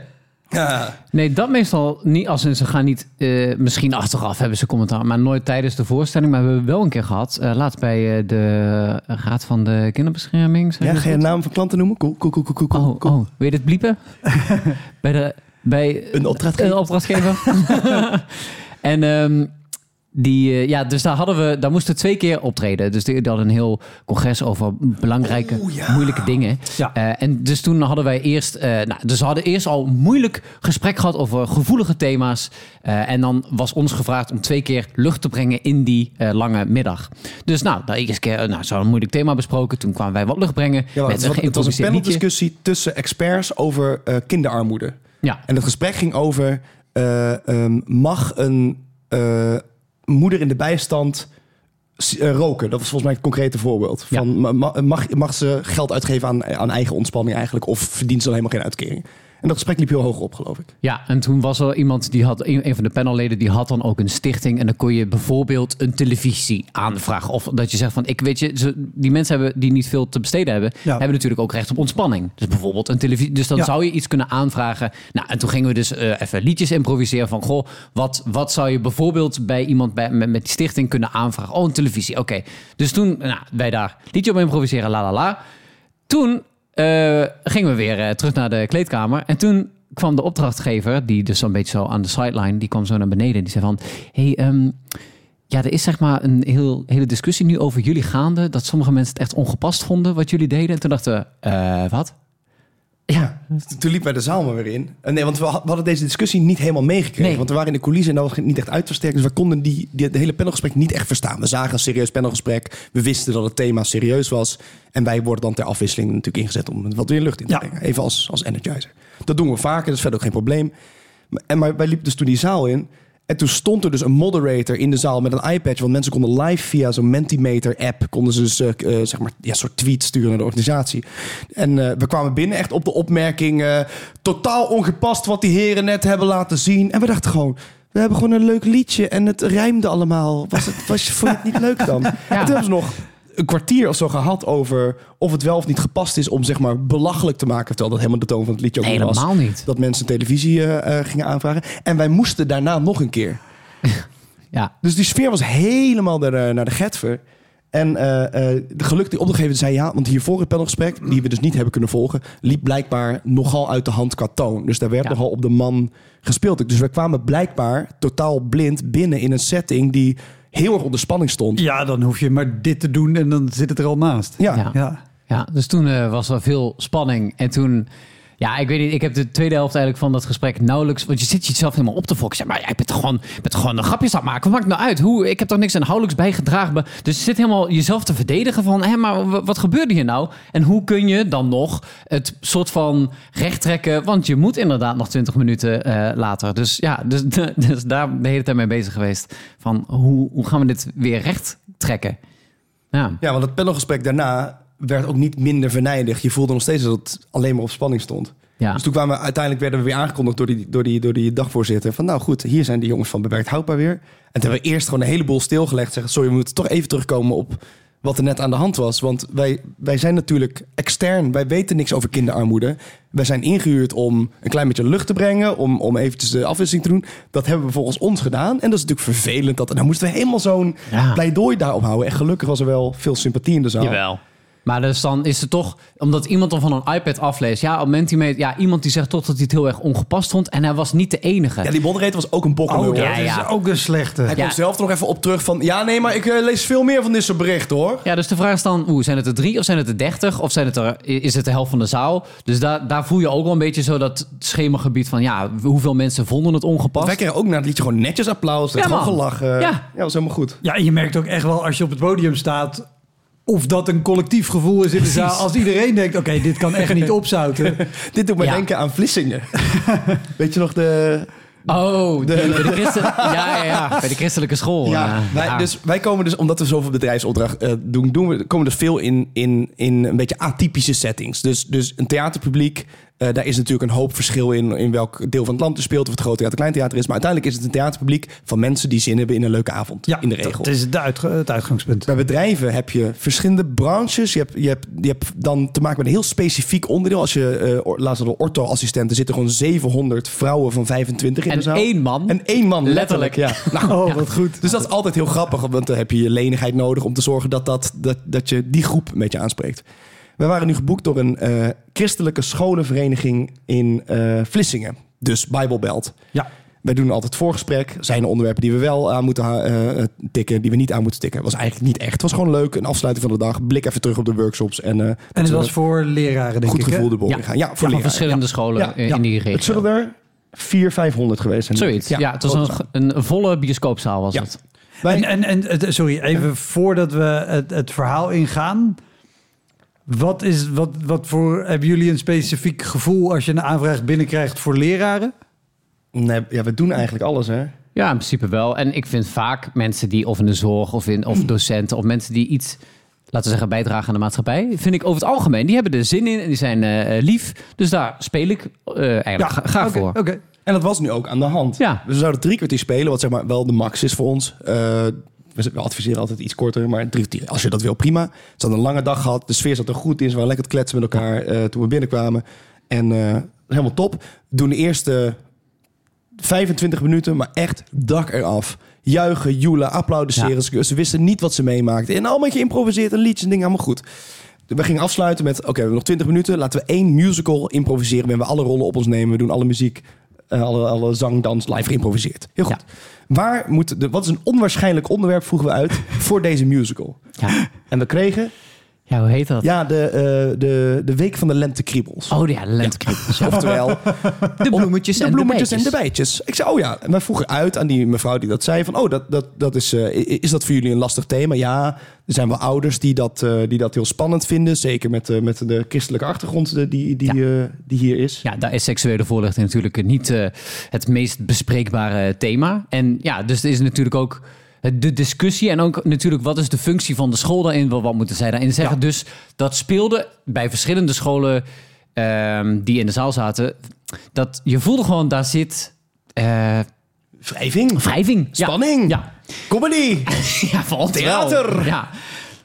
S3: Ja.
S2: Nee, dat meestal niet. Als in ze gaan niet, eh, misschien achteraf hebben ze commentaar, maar nooit tijdens de voorstelling. Maar we hebben wel een keer gehad, eh, laatst bij eh, de Raad van de Kinderbescherming.
S3: Ja,
S2: je
S3: ga je
S2: dat?
S3: naam van klanten noemen? Cool, cool, cool, cool, cool.
S2: Oh,
S3: cool.
S2: oh, wil je dit bliepen? bij de, bij
S3: Een opdrachtgever.
S2: Een opdrachtgever. en ehm, die, eh, ja, dus daar hadden we, daar moesten we twee keer optreden. Dus die, die hadden een heel congres over belangrijke,
S3: ja.
S2: moeilijke dingen.
S1: Ja.
S2: Eh, en dus toen hadden wij eerst, eh, nou, dus we hadden eerst al een moeilijk gesprek gehad over gevoelige thema's. Eh, en dan was ons gevraagd om twee keer lucht te brengen in die eh, lange middag. Dus nou, de eerste keer, nou, zo een moeilijk thema besproken. Toen kwamen wij wat lucht brengen
S3: Ja,
S2: met
S3: het, was,
S2: een
S3: het was een
S2: geïmproviseerd liedje.
S3: paneldiscussie tussen experts over eh, kinderarmoede.
S2: Ja.
S3: En het gesprek ging over... eh, ehm, mag een eh, moeder in de bijstand eh, roken? Dat was volgens mij het concrete voorbeeld. Van, ma- ma- mag, mag ze geld uitgeven aan, aan eigen ontspanning eigenlijk? Of verdient ze dan helemaal geen uitkering? En dat gesprek liep heel hoog op, geloof ik.
S2: Ja, en toen was er iemand die had, een van de panelleden, die had dan ook een stichting. En dan kon je bijvoorbeeld een televisie aanvragen. Of dat je zegt van, ik weet je, die mensen hebben die niet veel te besteden hebben,
S1: Ja.
S2: hebben natuurlijk ook recht op ontspanning. Dus bijvoorbeeld een televisie. Dus dan
S1: Ja.
S2: zou je iets kunnen aanvragen. Nou, en toen gingen we dus eh, even liedjes improviseren van, goh, wat, wat zou je bijvoorbeeld bij iemand bij, met, met die stichting kunnen aanvragen? Oh, een televisie, oké. Dus toen, nou, wij daar liedje op improviseren, la la la. Toen gingen we weer eh, terug naar de kleedkamer. En toen kwam de opdrachtgever, die dus zo'n beetje zo aan de sideline, die kwam zo naar beneden. En die zei van, hey, ehm, ja, er is zeg maar een heel, hele discussie nu over jullie gaande. Dat sommige mensen het echt ongepast vonden wat jullie deden. En toen dachten we, eh, wat? Ja,
S3: Toen liep wij de zaal maar weer in. Nee, want we had- we hadden deze discussie niet helemaal meegekregen.
S2: Nee.
S3: Want we waren in de coulissen en dat was niet echt uitversterkt. Dus we konden die, die, de hele panelgesprek niet echt verstaan. We zagen een serieus panelgesprek. We wisten dat het thema serieus was. En wij worden dan ter afwisseling natuurlijk ingezet om wat weer lucht in te
S1: Ja.
S3: brengen. Even als, als energizer. Dat doen we vaker, dat is verder ook geen probleem. En maar wij liepen dus toen die zaal in. En toen stond er dus een moderator in de zaal met een iPad. Want mensen konden live via zo'n Mentimeter-app... konden ze dus, eh, eh, zeg maar, ja, soort tweets sturen naar de organisatie. En eh, we kwamen binnen echt op de opmerking... totaal ongepast wat die heren net hebben laten zien. En we dachten gewoon... We hebben gewoon een leuk liedje en het rijmde allemaal. Was het, was, vond je het niet leuk dan? En toen hebben ze nog een kwartier of zo gehad over of het wel of niet gepast is om zeg maar belachelijk te maken. Terwijl dat helemaal de toon van het liedje ook niet was
S2: helemaal niet.
S3: dat mensen televisie eh, eh, gingen aanvragen. En wij moesten daarna nog een keer.
S2: Ja,
S3: Dus die sfeer was helemaal naar de, naar de getver. En eh, eh, de geluk die opdrachtgever zei ja, want hiervoor het panelgesprek, die we dus niet hebben kunnen volgen, liep blijkbaar nogal uit de hand qua toon. Dus daar werd
S2: Ja.
S3: nogal op de man gespeeld. Dus we kwamen blijkbaar totaal blind binnen in een setting die heel erg onder spanning stond.
S1: Ja, dan hoef je maar dit te doen en dan zit het er al naast.
S3: Ja,
S2: Ja.
S1: Ja.
S2: Ja, dus toen eh, was er veel spanning. En toen, ja, ik weet niet, ik heb de tweede helft eigenlijk van dat gesprek nauwelijks... Want je zit jezelf helemaal op te fokken. Maar jij bent gewoon, bent gewoon een grapjes aan het maken? Wat maakt nou uit? Hoe, ik heb toch niks inhoudelijks bijgedragen. Dus je zit helemaal jezelf te verdedigen van... Hé, maar wat gebeurde hier nou? En hoe kun je dan nog het soort van recht trekken? Want je moet inderdaad nog 20 minuten eh, later. Dus ja, dus, dus daar de hele tijd mee bezig geweest. Van hoe, hoe gaan we dit weer recht trekken? Ja.
S3: Ja, want het panelgesprek daarna werd ook niet minder venijnig. Je voelde nog steeds dat het alleen maar op spanning stond.
S2: Ja.
S3: Dus toen kwamen we, uiteindelijk werden we weer aangekondigd door die, door, die, door die dagvoorzitter. Van nou goed, hier zijn die jongens van Bewerkt Houdbaar weer. En toen hebben we eerst gewoon een heleboel stilgelegd. Zeggen, sorry, we moeten toch even terugkomen op wat er net aan de hand was. Want wij, wij zijn natuurlijk extern. Wij weten niks over kinderarmoede. Wij zijn ingehuurd om een klein beetje lucht te brengen. Om, om eventjes de afwisseling te doen. Dat hebben we volgens ons gedaan. En dat is natuurlijk vervelend. Dat, nou moesten we helemaal zo'n
S2: Ja.
S3: pleidooi daarop houden. En gelukkig was er wel veel sympathie in de zaal.
S2: Jawel. Maar dus dan is het toch, omdat iemand dan van een iPad afleest. Ja, op Mentimeter, ja, iemand die zegt toch dat hij het heel erg ongepast vond. En hij was niet de enige.
S3: Ja, die moderator was ook een bokkenlul.
S1: Oh, dat
S2: Ja, ja.
S1: is ook een slechte.
S3: Hij
S2: Ja.
S3: komt zelf er nog even op terug van... Ja, nee, maar ik eh, lees veel meer van dit soort berichten, hoor.
S2: Ja, dus de vraag is dan, oeh, zijn het er drie of zijn het er dertig? Of zijn het er, is het de helft van de zaal? Dus daar, daar voel je ook wel een beetje zo dat schemagebied van, ja, hoeveel mensen vonden het ongepast?
S3: Wij kregen ook na het liedje gewoon netjes applaus.
S2: Ja,
S3: gewoon gelachen.
S2: Ja.
S3: ja, dat was helemaal goed.
S1: Ja, en je merkt ook echt wel als je op het podium staat... of dat een collectief gevoel is in de zaal. Als iedereen denkt, oké, dit kan echt niet opzouten.
S3: Dit doet me
S2: Ja.
S3: denken aan Vlissingen. Weet je nog de...
S2: Oh, de, bij, de christen, ja, ja, ja, bij de christelijke school.
S3: Ja, wij. Dus wij komen dus, omdat we zoveel bedrijfsopdracht eh, doen, doen we, komen we dus veel in, in, in een beetje atypische settings. Dus, dus een theaterpubliek, eh, daar is natuurlijk een hoop verschil in, in welk deel van het land er speelt, of het groot theater, klein theater is. Maar uiteindelijk is het een theaterpubliek van mensen die zin hebben in een leuke avond,
S1: Ja,
S3: in de regel.
S1: dat is het, uitge- het uitgangspunt.
S3: Bij bedrijven heb je verschillende branches. Je hebt, je, hebt, je hebt dan te maken met een heel specifiek onderdeel. Als je, eh or- laatst hadden we ortho-assistenten, zitten gewoon 700 vrouwen van 25 in de
S2: en
S3: zaal.
S2: één man.
S3: En één man, letterlijk.
S2: Letterlijk.
S3: Ja. Nou,
S1: Oh, wat goed.
S3: dus dat is altijd heel grappig, want dan heb je je lenigheid nodig om te zorgen dat, dat, dat, dat je die groep een beetje aanspreekt. We waren nu geboekt door een eh, christelijke scholenvereniging in eh, Vlissingen. Dus Bijbelbelt.
S1: Ja.
S3: Wij doen altijd voorgesprek. Zijn er onderwerpen die we wel aan moeten eh, tikken, die we niet aan moeten tikken? was eigenlijk niet echt. Het was gewoon leuk. Een afsluiting van de dag. Blik even terug op de workshops. En, eh,
S1: En het was voor leraren, denk
S3: goed
S1: ik. hè?
S3: gevoel de boel
S2: Ja.
S3: gaan. Ja, voor leraren.
S2: verschillende
S3: Ja.
S2: scholen
S3: Ja,
S2: in,
S1: ja.
S2: in die
S3: Het
S2: regio.
S3: zullen er 400, 500 geweest zijn.
S2: Zoiets. Ja, het was een, een volle bioscoopzaal was
S3: Ja.
S2: het.
S3: Wij-
S1: En, en, en het- sorry, even voordat we het, het verhaal ingaan. Wat, is, wat, wat voor, hebben jullie een specifiek gevoel als je een aanvraag binnenkrijgt voor leraren?
S3: Nee, ja, we doen eigenlijk alles, hè?
S2: Ja, in principe wel. En ik vind vaak mensen die of in de zorg of, in, of docenten of mensen die iets laten we zeggen, bijdragen aan de maatschappij. Vind ik over het algemeen. Die hebben er zin in en die zijn eh, eh, lief. Dus daar speel ik eh, eigenlijk gra- graag voor.
S1: Oké.
S3: En dat was nu ook aan de hand.
S2: Ja.
S3: Dus we zouden drie kwartier spelen, wat zeg maar wel de max is voor ons. Eh, we, we adviseren altijd iets korter, maar drie als je dat wil, prima. Ze hadden een lange dag gehad, de sfeer zat er goed in. Ze waren lekker te kletsen met elkaar eh, toen we binnenkwamen. En eh, helemaal top. We doen de eerste 25 minuten, maar echt dak eraf. Juichen, joelen, applaudisseren. Ze- Ze wisten niet wat ze meemaakten. En allemaal geïmproviseerd en liedjes en dingen allemaal goed. We gingen afsluiten met, oké, we hebben nog 20 minuten. Laten we één musical improviseren. waarin we alle rollen op ons nemen. We doen alle muziek, alle, alle zang, dans, live geïmproviseerd. Heel goed. Waar moet de, wat is een onwaarschijnlijk onderwerp, vroegen we uit, voor deze musical?
S2: Ja.
S3: En we kregen,
S2: ja, hoe heet dat?
S3: ja, de, eh, de, de week van de lentekriebels.
S2: Oh ja, de lentekriebels. Ja.
S3: Oftewel,
S2: De bloemetjes,
S3: de
S2: en,
S3: bloemetjes
S2: de
S3: en de
S2: bijtjes.
S3: Ik zei, oh ja. En wij vroegen uit aan die mevrouw die dat zei van, oh, dat, dat, dat is, eh, is dat voor jullie een lastig thema? Ja, er zijn wel ouders die dat, eh, die dat heel spannend vinden. Zeker met, met de christelijke achtergrond die, die, die hier is.
S2: Ja, daar is seksuele voorlichting natuurlijk niet het meest bespreekbare thema. En ja, dus er is natuurlijk ook de discussie en ook natuurlijk wat is de functie van de school daarin? Wat moeten zij daarin zeggen?
S3: Ja.
S2: Dus dat speelde bij verschillende scholen ehm, die in de zaal zaten. Dat je voelde gewoon, daar zit eh,
S3: Wrijving,
S2: wrijving.
S3: Spanning,
S2: Ja,
S3: comedy.
S2: ja valt
S3: Theater.
S2: wel. Ja.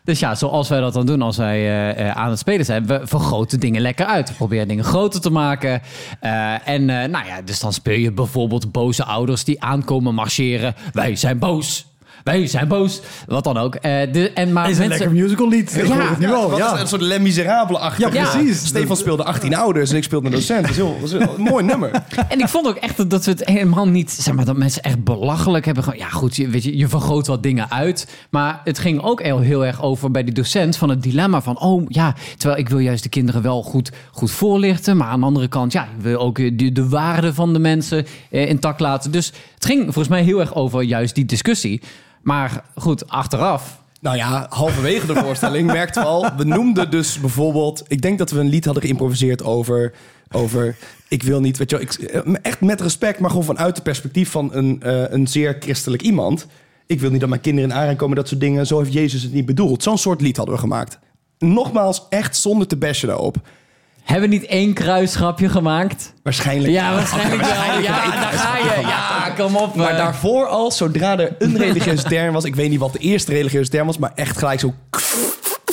S2: Dus ja, zoals wij dat dan doen als wij eh, eh, aan het spelen zijn, we vergroten dingen lekker uit. We proberen dingen groter te maken. Eh, en eh, nou ja, dus dan speel je bijvoorbeeld boze ouders die aankomen marcheren. Wij zijn boos. Wij zijn boos. Wat dan ook. Eh, de, en maar
S1: Is een lekker musical lied.
S2: Ja.
S1: ik nu Ja.
S3: is een soort Les Miserables achter.
S1: Ja, precies.
S3: Stefan speelde 18 ouders en ik speelde een docent. Dat is, heel, dat is een mooi nummer.
S2: En ik vond ook echt dat- dat we het helemaal niet, zeg maar, dat mensen echt belachelijk hebben. Gewoon, ja, goed, je, weet je, je vergroot wat dingen uit. Maar het ging ook heel, heel erg over bij die docent van het dilemma van, oh ja, terwijl ik wil juist de kinderen wel goed, goed voorlichten. Maar aan de andere kant, ja, ik wil ook eh, de, de waarde van de mensen eh, intact laten. Dus het ging volgens mij heel erg over juist die discussie. Maar goed, achteraf.
S3: Nou ja, halverwege de voorstelling merkten we al. We noemden dus bijvoorbeeld. Ik denk dat we een lied hadden geïmproviseerd over. over ik wil niet, weet je eh, echt met respect, maar gewoon vanuit het perspectief van een, eh, een zeer christelijk iemand. Ik wil niet dat mijn kinderen in aanraking komen, dat soort dingen. Zo heeft Jezus het niet bedoeld. Zo'n soort lied hadden we gemaakt. Nogmaals, echt zonder te bashen daarop.
S2: Hebben we niet één kruisgrapje gemaakt?
S3: Waarschijnlijk.
S2: Ja, waarschijnlijk wel. Ja, daar ga je. Ja, kom op.
S3: Maar
S2: eh.
S3: daarvoor al, zodra er een religieuze term was... ik weet niet wat de eerste religieuze term was... maar echt gelijk zo...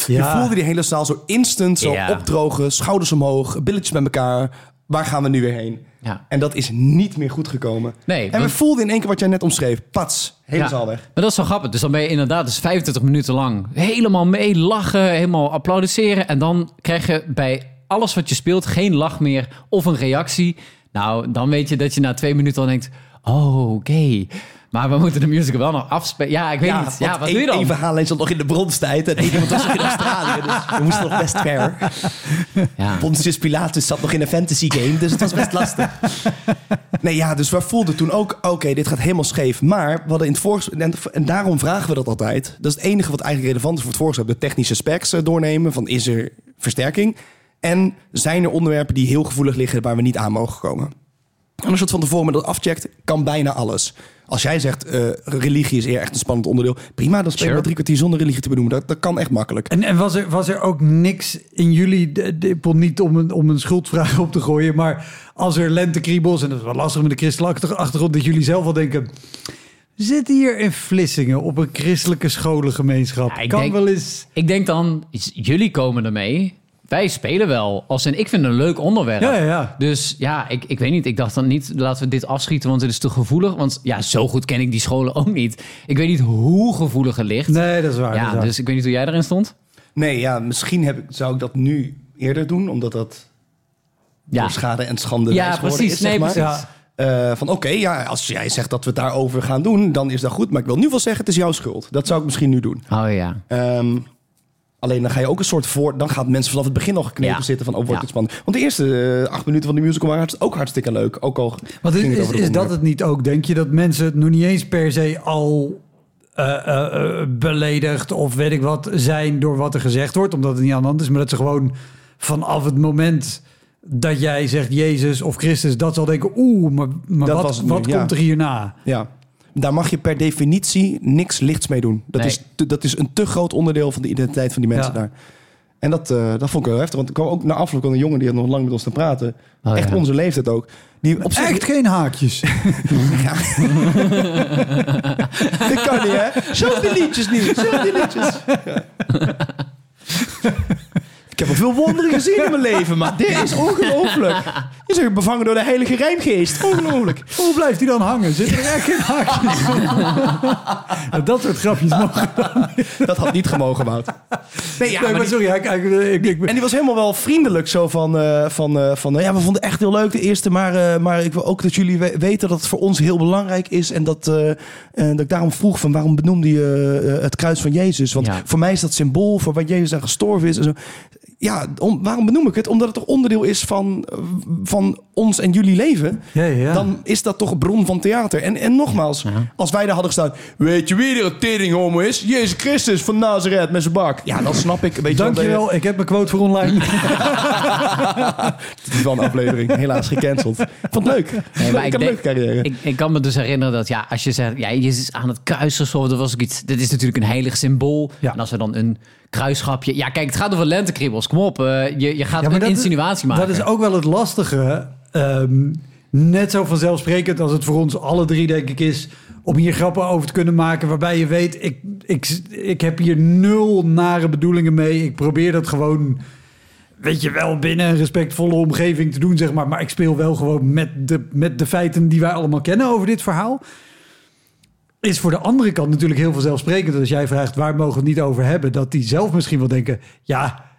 S3: Je
S1: Ja.
S3: voelde die hele zaal zo instant, zo
S2: Ja.
S3: opdrogen... schouders omhoog, billetjes bij elkaar. Waar gaan we nu weer heen?
S2: Ja.
S3: En dat is niet meer goed gekomen.
S2: Nee,
S3: en we
S2: want-
S3: voelden in één keer wat jij net omschreef. Pats, hele
S2: Ja.
S3: zaal weg.
S2: Maar dat is zo grappig. Dus dan ben je inderdaad dus 25 minuten lang helemaal mee lachen, helemaal applaudisseren. En dan krijg je bij alles wat je speelt geen lach meer of een reactie. Nou, dan weet je dat je na twee minuten al denkt, oh, oké. Maar we moeten de musical wel nog afspelen. Ja, ik weet niet. Ja, wat doe je dan?
S3: één verhaal zat nog in de bronstijd... en één iemand was nog in Australië. Dus we moesten nog best ver.
S2: Ja.
S3: Pontius Pilatus zat nog in een fantasy game, dus het was best lastig. Nee, ja, dus we voelden toen ook, oké, dit gaat helemaal scheef. Maar we hadden in het vorige, en, en daarom vragen we dat altijd. Dat is het enige wat eigenlijk relevant is voor het voorgesprek. De technische specs eh, doornemen, van is er versterking? En zijn er onderwerpen die heel gevoelig liggen waar we niet aan mogen komen? En als je het van tevoren met dat afcheckt, kan bijna alles. Als jij zegt, eh, religie is eer echt een spannend onderdeel. Prima, dan spelen
S2: Sure.
S3: we drie kwartier zonder religie te benoemen. Dat, dat kan echt makkelijk.
S1: En, en was, er, was er ook niks in jullie, niet om een, om een schuldvraag op te gooien, maar als er lentekriebels, en dat is wel lastig met de christelijke achter- achtergrond, dat jullie zelf wel denken, we zitten hier in Vlissingen op een christelijke scholengemeenschap.
S2: Ja, ik
S1: kan
S2: denk-
S1: wel eens...
S2: Ik denk dan, jullie komen ermee. Wij spelen wel. Als in, ik vind het een leuk onderwerp.
S1: Ja, ja, ja.
S2: Dus ja, ik, ik weet niet. Ik dacht dan niet, laten we dit afschieten, want het is te gevoelig. Want ja, zo goed ken ik die scholen ook niet. Ik weet niet hoe gevoelig het ligt.
S1: Nee, dat is waar.
S2: ja,
S1: is waar.
S2: dus ik weet niet hoe jij erin stond.
S3: Nee, ja, misschien heb ik, zou ik dat nu eerder doen, omdat dat
S2: Ja,
S3: door schade en schande
S2: ja precies.
S3: is, zeg
S2: nee,
S3: maar.
S2: precies.
S1: Ja.
S3: Eh, van oké, ja, als jij zegt dat we het daarover gaan doen, dan is dat goed. Maar ik wil nu wel zeggen, het is jouw schuld. Dat zou ik misschien nu doen.
S2: Oh ja.
S3: Ehm, alleen dan ga je ook een soort voor... Dan gaan mensen vanaf het begin al geknepen
S2: Ja.
S3: zitten van... Oh, wordt
S2: Ja.
S3: het spannend. Want de eerste eh, acht minuten van de musical waren hartst- ook hartstikke leuk. Ook al
S1: Want is, is, is dat het niet ook, denk je? Dat mensen het nog niet eens per se al eh, eh, beledigd of weet ik wat zijn door wat er gezegd wordt, omdat het niet aan de hand is, maar dat ze gewoon vanaf het moment dat jij zegt Jezus of Christus, dat zal denken, oeh, maar, maar wat,
S3: was het nu,
S1: wat
S3: ja.
S1: komt er hierna?
S3: Ja. Daar mag je per definitie niks lichts mee doen. Dat,
S2: Nee.
S3: is, te- dat is een te groot onderdeel van de identiteit van die mensen
S1: Ja.
S3: daar. En dat, eh, dat vond ik heel heftig. Want ik kwam ook na afloop van een jongen die had nog lang met ons te praten.
S2: Oh,
S3: Echt
S2: ja.
S3: onze leeftijd ook. Die op zich,
S1: Echt geen haakjes.
S3: Dit kan niet, hè? Zo die liedjes niet. Zo die liedjes. Ja. Ik heb al veel wonderen gezien in mijn leven, maar dit is ongelooflijk. Je zegt bevangen door de heilige rijmgeest. Ongelooflijk.
S1: Hoe blijft hij dan hangen? Zitten er echt geen haakjes in? Dat soort grapjes mogen.
S3: Dat had niet gemogen, Wout. Nee, ja,
S1: Nee,
S3: maar
S1: maar
S3: die-
S1: sorry, ik, ik, ik, ik-
S3: en die was helemaal wel vriendelijk. Zo van, eh, van, eh, van ja, we vonden het echt heel leuk de eerste. Maar, eh, maar ik wil ook dat jullie we- weten dat het voor ons heel belangrijk is. En dat, eh, eh, dat ik daarom vroeg van waarom benoemde je eh, het kruis van Jezus? Want
S2: Ja.
S3: voor mij is dat symbool voor wat Jezus aan gestorven is. En zo. Ja, om, waarom benoem ik het? Omdat het toch onderdeel is van, eh, van ons en jullie leven.
S1: Ja, ja, ja.
S3: Dan is dat toch een bron van theater. En, en nogmaals, als wij daar hadden gestaan... Weet je wie er een tering homo is? Jezus Christus van Nazareth met zijn bak. Ja, dan snap ik. Weet je wel, dat je-
S1: Dankjewel, ik heb mijn quote voor online.
S3: Het is wel een aflevering. Helaas gecanceld. Ik vond het leuk.
S2: Nee, maar
S3: ik
S2: ik,
S3: had een
S2: denk-
S3: leuke carrière.
S2: ik, ik kan me dus herinneren dat ja, als je zegt, ja, Jezus is aan het kruis of zo, dat was ook iets. Dit is natuurlijk een heilig symbool.
S1: Ja.
S2: En als we dan een kruisgrapje. Ja, kijk, het gaat over lentekribbels. Kom op, eh, je, je gaat
S1: Ja,
S2: een
S1: dat
S2: insinuatie maken.
S1: Dat is ook wel het lastige. Ehm, net zo vanzelfsprekend als het voor ons alle drie, denk ik, is om hier grappen over te kunnen maken. Waarbij je weet, ik, ik, ik heb hier nul nare bedoelingen mee. Ik probeer dat gewoon, weet je wel, binnen een respectvolle omgeving te doen, zeg maar. Maar ik speel wel gewoon met de, met de feiten die wij allemaal kennen over dit verhaal. Is voor de andere kant natuurlijk heel vanzelfsprekend. Als jij vraagt waar mogen we het niet over hebben, dat die zelf misschien wel denken: ja,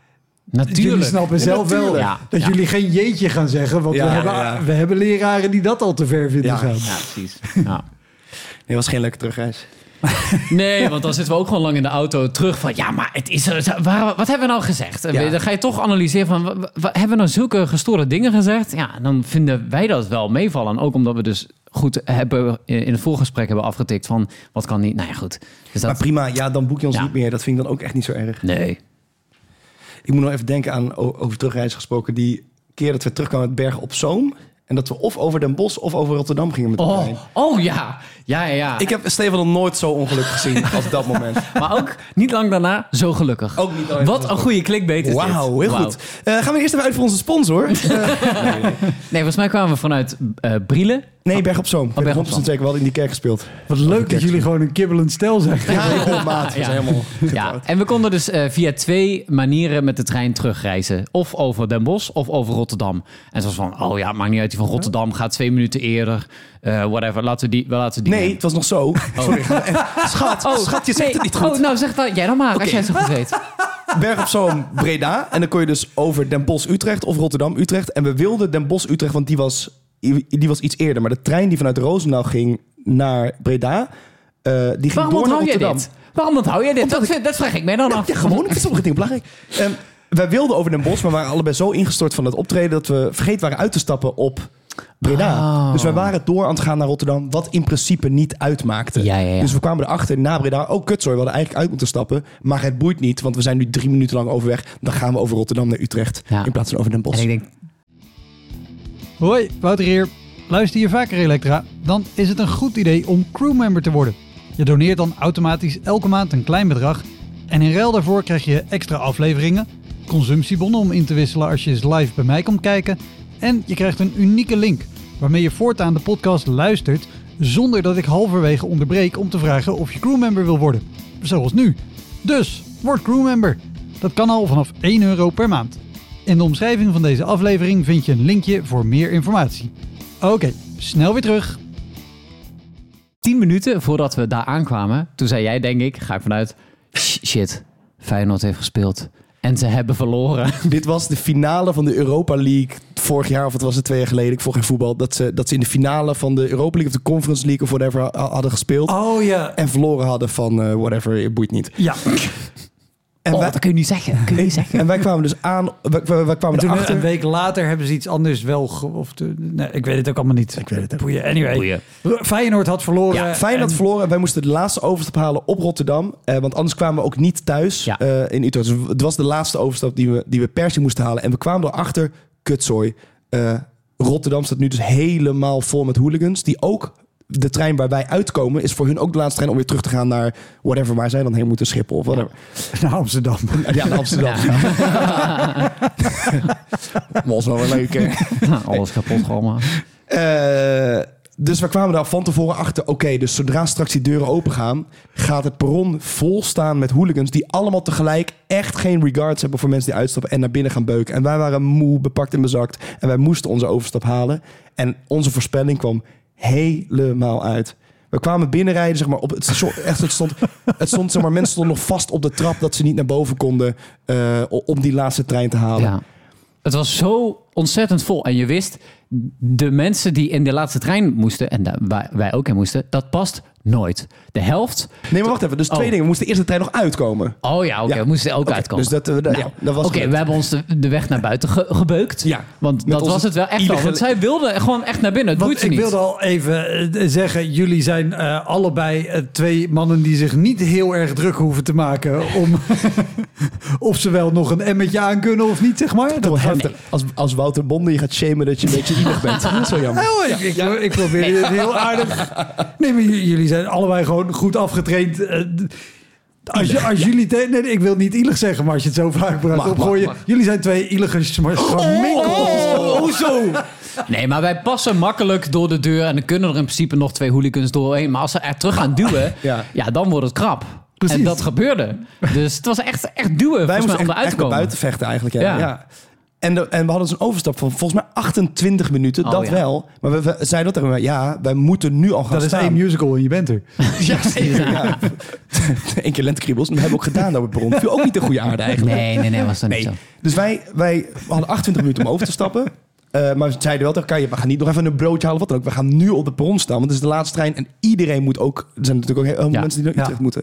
S2: Natuurlijk.
S1: Jullie snappen
S3: Ja,
S1: zelf wel.
S2: Ja,
S1: dat
S2: ja.
S1: jullie geen jeetje gaan zeggen. Want
S3: Ja,
S1: we, hebben,
S3: ja.
S1: we hebben leraren die dat al te ver vinden
S3: Ja.
S1: gaan.
S2: Ja, precies. Ja.
S3: Nee, was geen leuke terugreis.
S2: Nee, want dan zitten we ook gewoon lang in de auto terug van... ja, maar het is, waar, wat hebben we nou gezegd?
S3: Ja.
S2: Dan ga je toch analyseren van... hebben we nou zulke gestoorde dingen gezegd? Ja, dan vinden wij dat wel meevallen. Ook omdat we dus goed hebben in het voorgesprek hebben afgetikt van... wat kan niet? Nou ja, goed. Dus
S3: Maar prima, ja, dan boek je ons
S2: Ja.
S3: niet meer. Dat vind ik dan ook echt niet zo erg.
S2: nee.
S3: Ik moet nog even denken aan, over terugreizen gesproken... die keer dat we terugkwamen uit Bergen op Zoom... en dat we of over Den Bosch of over Rotterdam gingen met de
S2: Oh,
S3: trein.
S2: oh ja. Ja, ja, ja.
S3: Ik heb Stefan nog nooit zo ongelukkig gezien als dat moment.
S2: Maar ook niet lang daarna zo gelukkig.
S3: Ook niet lang
S2: Wat een goede clickbait is.
S3: Wauw, heel goed. Eh, gaan we eerst even uit voor onze sponsor?
S2: Nee, volgens mij kwamen we vanuit eh Brielen.
S3: Nee, Berg op Zoom. Ik
S2: Berg op
S3: 100%
S2: Zoom.
S3: zeker, we hadden in die kerk gespeeld.
S1: Wat leuk dat jullie gewoon een kibbelend stel zijn.
S3: Ja, maat. Helemaal
S2: Ja, en we konden dus eh, via twee manieren met de trein terugreizen. Of over Den Bosch of over Rotterdam. En het was van, oh ja, maakt niet uit, van Rotterdam gaat twee minuten eerder. Eh, whatever, laten we die, we laten die
S3: Nee, het was nog zo. Sorry. Schat,
S2: Oh,
S3: schat, je zegt
S2: nee.
S3: het niet goed.
S2: Oh, nou zeg dat jij dan maar, als jij het zo goed weet.
S3: Berg op Zoom, Breda. En dan kon je dus over Den Bosch, Utrecht of Rotterdam, Utrecht. En we wilden Den Bosch, Utrecht, want die was, die was iets eerder. Maar de trein die vanuit Roosendaal ging naar Breda, eh, die ging
S2: Waarom
S3: door naar Rotterdam.
S2: dit? Waarom onthoud jij dit? Dat, vind- dat vraag ik mij dan af.
S3: Ja, gewoon. Ik vind sommige dingen belangrijk. Ehm, wij wilden over Den Bosch, maar waren allebei zo ingestort van het optreden... dat we vergeten waren uit te stappen op Breda.
S2: Oh.
S3: Dus wij waren door aan het gaan naar Rotterdam... wat in principe niet uitmaakte.
S2: Ja, ja, ja.
S3: Dus we kwamen erachter na Breda... oh, kut, sorry, we hadden eigenlijk uit moeten stappen. Maar het boeit niet, want we zijn nu drie minuten lang overweg. Dan gaan we over Rotterdam naar Utrecht...
S2: Ja.
S3: in plaats van over Den Bosch.
S2: En ik denk,
S1: Hoi, Wouter hier. Luister je vaker Elektra? Dan is het een goed idee om crewmember te worden. Je doneert dan automatisch elke maand een klein bedrag. En in ruil daarvoor krijg je extra afleveringen, consumptiebonnen om in te wisselen als je eens live bij mij komt kijken. En je krijgt een unieke link waarmee je voortaan de podcast luistert zonder dat ik halverwege onderbreek om te vragen of je crewmember wil worden. Zoals nu. Dus, word crewmember. Dat kan al vanaf 1 euro per maand. In de omschrijving van deze aflevering vind je een linkje voor meer informatie. Oké, snel weer terug.
S2: tien minuten voordat we daar aankwamen, toen zei jij, denk ik, ga ik vanuit, "Sh- shit, Feyenoord heeft gespeeld. En ze hebben verloren.
S3: Dit was de finale van de Europa League vorig jaar, of het was het twee jaar geleden, ik volg geen voetbal, dat ze, dat ze in de finale van de Europa League of de Conference League of whatever ha- hadden gespeeld.
S1: Oh ja.
S3: En verloren hadden van eh, whatever, het boeit niet.
S1: Ja.
S3: En,
S2: Oh,
S3: wij,
S2: dat kun je niet zeggen. Kun je niet zeggen.
S3: en wij kwamen dus aan, wij, wij, wij kwamen
S1: En toen
S3: erachter.
S1: een week later hebben ze iets anders wel... ge- Of de, nee, ik weet het ook allemaal niet. Ik weet het Boeien. Anyway.
S2: Boeien.
S1: Feyenoord had verloren.
S3: Ja, Feyenoord
S1: en-
S3: verloren. Wij moesten de laatste overstap halen op Rotterdam. Eh, want anders kwamen we ook niet thuis
S2: Ja.
S3: eh, in Utrecht. Dus het was de laatste overstap die we, die we per se moesten halen. En we kwamen erachter, kutzooi. eh, Rotterdam staat nu dus helemaal vol met hooligans. Die ook de trein waar wij uitkomen is voor hun ook de laatste trein om weer terug te gaan naar whatever waar zij dan heen moeten Schiphol of whatever.
S1: Naar Amsterdam.
S3: Ja, naar Amsterdam. Was wel wel leuk, hè?
S2: Alles kapot allemaal.
S3: Eh, dus we kwamen daar van tevoren achter. Oké, dus zodra straks die deuren open gaan, gaat het perron vol staan met hooligans die allemaal tegelijk echt geen regards hebben voor mensen die uitstappen en naar binnen gaan beuken. En wij waren moe, bepakt en bezakt en wij moesten onze overstap halen. En onze voorspelling kwam helemaal uit. We kwamen binnenrijden, zeg maar, op het. Echt, het stond, het stond, zeg maar, mensen stonden nog vast op de trap dat ze niet naar boven konden eh, om die laatste trein te halen.
S2: Ja. Het was zo ontzettend vol. En je wist, de mensen die in de laatste trein moesten, en daar, wij, wij ook in moesten, dat past nooit. De helft.
S3: Nee, maar wacht even. Dus twee
S2: Oh.
S3: dingen. We moesten eerst de trein nog uitkomen.
S2: Oh ja, oké,
S3: Ja.
S2: we moesten er ook uitkomen.
S3: dus dat, eh, dat- ja, dat was
S2: Oké, we hebben ons de, de weg naar buiten ge- gebeukt.
S3: Ja,
S2: Want
S3: met
S2: dat was het wel echt al. Want zij wilden gewoon echt naar binnen. Ze
S1: ik
S2: niet.
S1: wilde al even eh, zeggen, jullie zijn eh, allebei twee mannen die zich niet heel erg druk hoeven te maken om of ze wel nog een emmetje aan kunnen of niet, zeg maar. Dat
S3: heftig. Als, als Wouter Bonde je gaat shamen dat je een beetje ielig bent. Dat is wel jammer.
S1: Oh, ik, ik, ik probeer het heel aardig. Nee, maar jullie zijn allebei gewoon goed afgetraind. Eh, Als, je, als jullie... te- nee, ik wil niet ielig zeggen, maar als je het zo vaak gebruikt
S3: Mag,
S1: opgooien...
S3: mag, mag.
S1: Jullie zijn twee ielige maar
S2: Oh, hoezo? Nee, maar wij passen makkelijk door de deur. En dan kunnen er in principe nog twee hooligans doorheen. Maar als ze er terug gaan duwen,
S3: Ja.
S2: ja. dan wordt het krap.
S1: Precies.
S2: En dat gebeurde. Dus het was echt, echt duwen
S3: Wij
S2: volgens mij,
S3: moesten
S2: om eruit te komen.
S3: buiten vechten eigenlijk. Ja. ja. En, de- en we hadden dus een overstap van volgens mij 28 minuten.
S2: Oh,
S3: dat
S2: ja.
S3: wel. Maar we, we zeiden dat tegen elkaar. Ja, wij moeten nu al gaan
S1: Dat is
S3: staan.
S1: één musical en je bent er.
S3: Ja, zeker. Ja. Eén keer lentekriebels. En we hebben ook gedaan op het bron. Viel ook niet de goede aarde eigenlijk.
S2: Nee, nee, nee, was dat niet zo.
S3: Dus wij, wij hadden 28 minuten om over te stappen. Eh, maar we zeiden wel tegen elkaar, ja, we gaan niet nog even een broodje halen, wat dan ook. We gaan nu op de perron staan, want het is de laatste trein. En iedereen moet ook... Er zijn natuurlijk ook heel veel
S2: Ja.
S3: mensen die naar
S1: Ja.
S3: Utrecht moeten.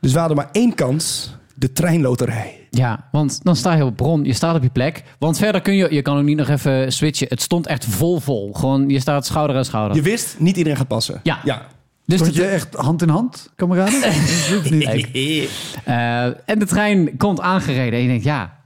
S3: Dus we hadden maar één kans. De treinloterij.
S2: Ja, want dan sta je op bron, je staat op je plek. Want verder kun je, je kan ook niet nog even switchen. Het stond echt vol vol. Gewoon, je staat schouder aan schouder.
S3: Je wist, niet iedereen gaat passen.
S2: Ja.
S3: ja.
S2: dus
S1: Stond je echt hand in hand, kameraden? Dat niet.
S2: Eh, en de trein komt aangereden en je denkt, ja,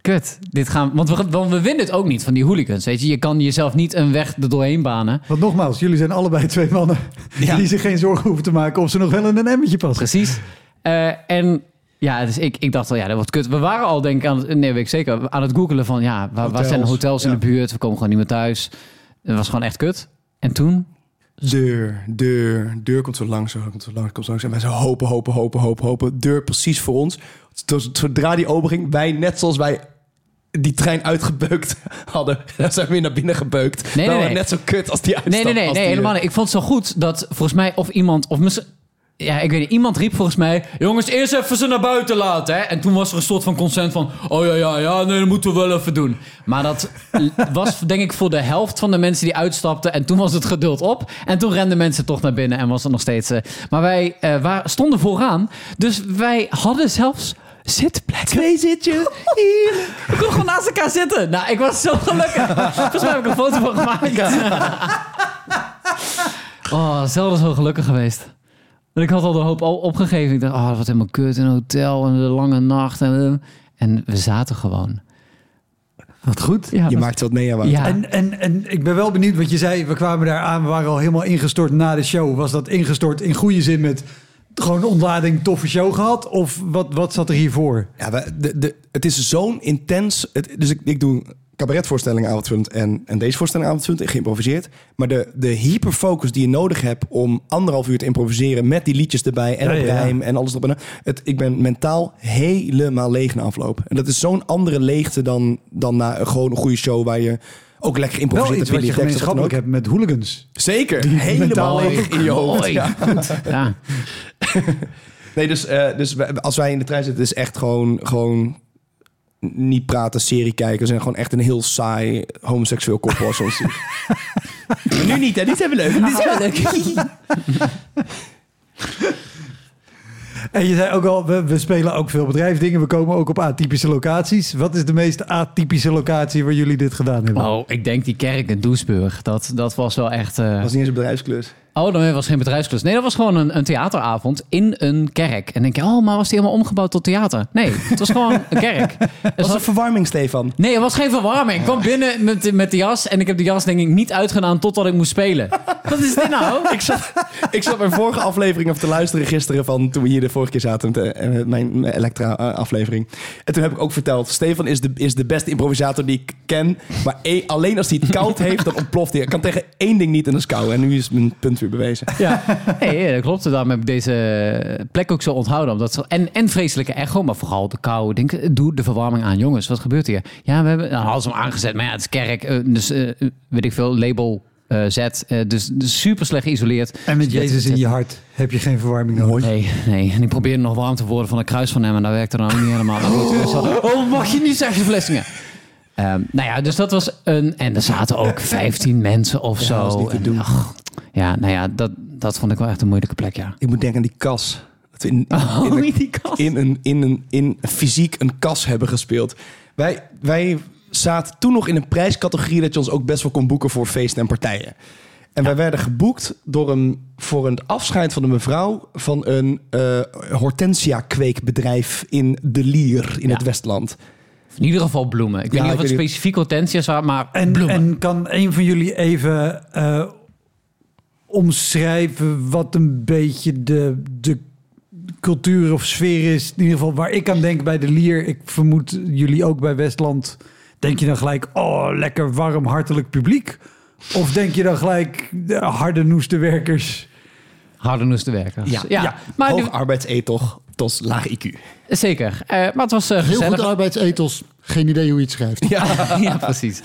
S2: kut. Dit gaan, want, we, want we winnen het ook niet van die hooligans. Weet je? je kan jezelf niet een weg er doorheen banen.
S1: Want nogmaals, jullie zijn allebei twee mannen
S3: Ja.
S1: die zich geen zorgen hoeven te maken of ze nog wel in een emmetje passen.
S2: Precies. Eh, en ja, dus ik, ik dacht al, ja, dat wordt kut. We waren al, denk ik, aan het, nee, weet ik zeker, aan het googelen van, ja, waar, waar zijn
S3: Hotels,
S2: in
S3: ja.
S2: de buurt? We komen gewoon niet meer thuis. Het was gewoon echt kut. En toen,
S3: Deur, deur, deur komt zo langs, zo komt zo langs, komt zo langs. En wij zo hopen, hopen, hopen, hopen, hopen. Deur precies voor ons. Dus Zodra die open ging, wij net zoals wij die trein uitgebeukt hadden, zijn we weer naar binnen gebeukt.
S2: Nee, nee, nee.
S3: net zo kut als die uitstap.
S2: Nee, nee, nee, nee helemaal
S3: eh,
S2: niet. Ik vond het zo goed dat volgens mij of iemand, of misschien, ja, ik weet niet, iemand riep volgens mij, jongens, eerst even ze naar buiten laten. Hè? En toen was er een soort van consent van, oh ja, ja, ja, nee, dat moeten we wel even doen. Maar dat was denk ik voor de helft van de mensen die uitstapten. En toen was het geduld op. En toen renden mensen toch naar binnen en was het nog steeds... eh, maar wij eh, waren, stonden vooraan, dus wij hadden zelfs zitplekken.
S3: Twee zitje.
S2: We konden gewoon naast elkaar zitten. Nou, ik was zo gelukkig. Volgens mij heb ik een foto van gemaakt. oh, zelden zo gelukkig geweest. En ik had al de hoop al opgegeven. Ik dacht, oh, wat helemaal kut in een hotel en de lange nacht. En, en we zaten gewoon.
S1: Wat goed.
S2: Ja,
S3: Je
S2: was-
S3: maakt wat mee, aan
S2: Ja.
S1: En, en, en ik ben wel benieuwd, wat je zei, we kwamen daar aan, we waren al helemaal ingestort na de show. Was dat ingestort in goede zin met gewoon ontlading, toffe show gehad? Of wat, wat zat er hiervoor?
S3: Ja, we, de, de, het is zo'n intens... Het, dus ik, ik doe cabaretvoorstellingen avondvullend en, en deze voorstelling avondvullend, geïmproviseerd. Maar de, de hyperfocus die je nodig hebt om anderhalf uur te improviseren... met die liedjes erbij en
S1: Ja,
S3: op
S1: ja,
S3: rijm en alles erop en aan. Het, ik ben mentaal helemaal leeg na afloop. En dat is zo'n andere leegte dan, dan na een, gewoon een goede show... waar je ook lekker
S1: Wel
S3: improviseert.
S1: iets
S3: hebt
S1: wat je gemeenschappelijk hebt met hooligans.
S3: Zeker, helemaal leeg in je hoofd. Ja.
S2: Ja.
S3: Nee, dus, eh, dus als wij in de trein zitten, is echt gewoon, gewoon niet praten, serie kijken. We zijn gewoon echt een heel saai homoseksueel koppel. Zoals Maar nu niet, hè? Dit hebben we leuk. Dit.
S1: En je zei ook al, we, we spelen ook veel bedrijfsdingen. We komen ook op atypische locaties. Wat is de meest atypische locatie waar jullie dit gedaan hebben?
S2: Oh, ik denk die kerk in Doesburg. Dat, dat was wel echt... eh,
S3: was niet eens een bedrijfsklus.
S2: Oh, dan was geen bedrijfsklus. Nee, dat was gewoon een, een theateravond in een kerk. En denk je, oh, maar was die helemaal omgebouwd tot theater? Nee, het was gewoon een kerk. Er
S3: Was er verwarming, Stefan?
S2: Nee, het was geen verwarming. Ik kwam binnen met, met de jas en ik heb de jas denk ik niet uitgedaan totdat ik moest spelen. Wat is dit nou?
S3: Ik zat, ik zat mijn vorige aflevering of te luisteren gisteren van toen we hier de vorige keer zaten met, eh, mijn Elektra-aflevering. En toen heb ik ook verteld, Stefan is de, is de beste improvisator die ik ken. Maar e- alleen als hij het koud heeft, dan ontploft hij. Ik kan tegen één ding niet en dat is kou. En nu is mijn punt weer bewezen.
S2: Ja, nee, dat klopt. Daarom heb ik deze plek ook zo onthouden. Omdat ze, en, en vreselijke echo, maar vooral de kou. Ik Denk, doe de verwarming aan, jongens. Wat gebeurt hier? Ja, we hebben nou, ze hem aangezet. Maar ja, het is kerk. eh, Dus eh, weet ik veel, label eh, Z. eh, dus, dus super slecht geïsoleerd.
S1: En met
S2: Dus je-
S1: Jezus in je hart heb je geen verwarming nodig.
S2: Nee, nee. En ik probeerde nog warm te worden van het kruis van hem. En dat werkte dan ook niet helemaal. Dus hadden- oh, mag je niet zeggen, Vlissingen. Ehm, nou ja, dus dat was een... En er zaten ook 15 mensen of
S3: Ja,
S2: zo.
S3: dat is niet te
S2: En,
S3: doen.
S2: ach, ja, nou ja, dat, dat vond ik wel echt een moeilijke plek, ja.
S3: Ik moet denken aan die kas. Dat we in, in,
S2: Oh,
S3: in, een,
S2: in die kast.
S3: in, een, in, een, in fysiek een kas hebben gespeeld. Wij, wij zaten toen nog in een prijscategorie dat je ons ook best wel kon boeken voor feesten en partijen. En wij werden geboekt door een, voor een afscheid van een mevrouw van een eh, hortensia-kweekbedrijf in De Lier in
S2: Ja.
S3: het Westland.
S2: In ieder geval bloemen. Ik weet
S3: Ja,
S2: niet of het specifiek hortensia's waren, maar
S1: En,
S2: bloemen.
S1: en kan een van jullie even eh, omschrijven wat een beetje de, de cultuur of sfeer is? In ieder geval waar ik aan denk bij de Lier. Ik vermoed jullie ook bij Westland. Denk je dan gelijk, oh, lekker warm, hartelijk publiek? Of denk je dan gelijk, de harde noeste werkers?
S2: Harde noes te werken.
S3: Ja,
S2: ja. maar
S3: Hoog arbeidsethos, tos laag IQ.
S2: zeker. Eh, maar het was eh,
S4: Heel
S2: gezellig.
S4: goed arbeidsethos. Geen idee hoe je het schrijft.
S3: Ja.
S2: ja, precies.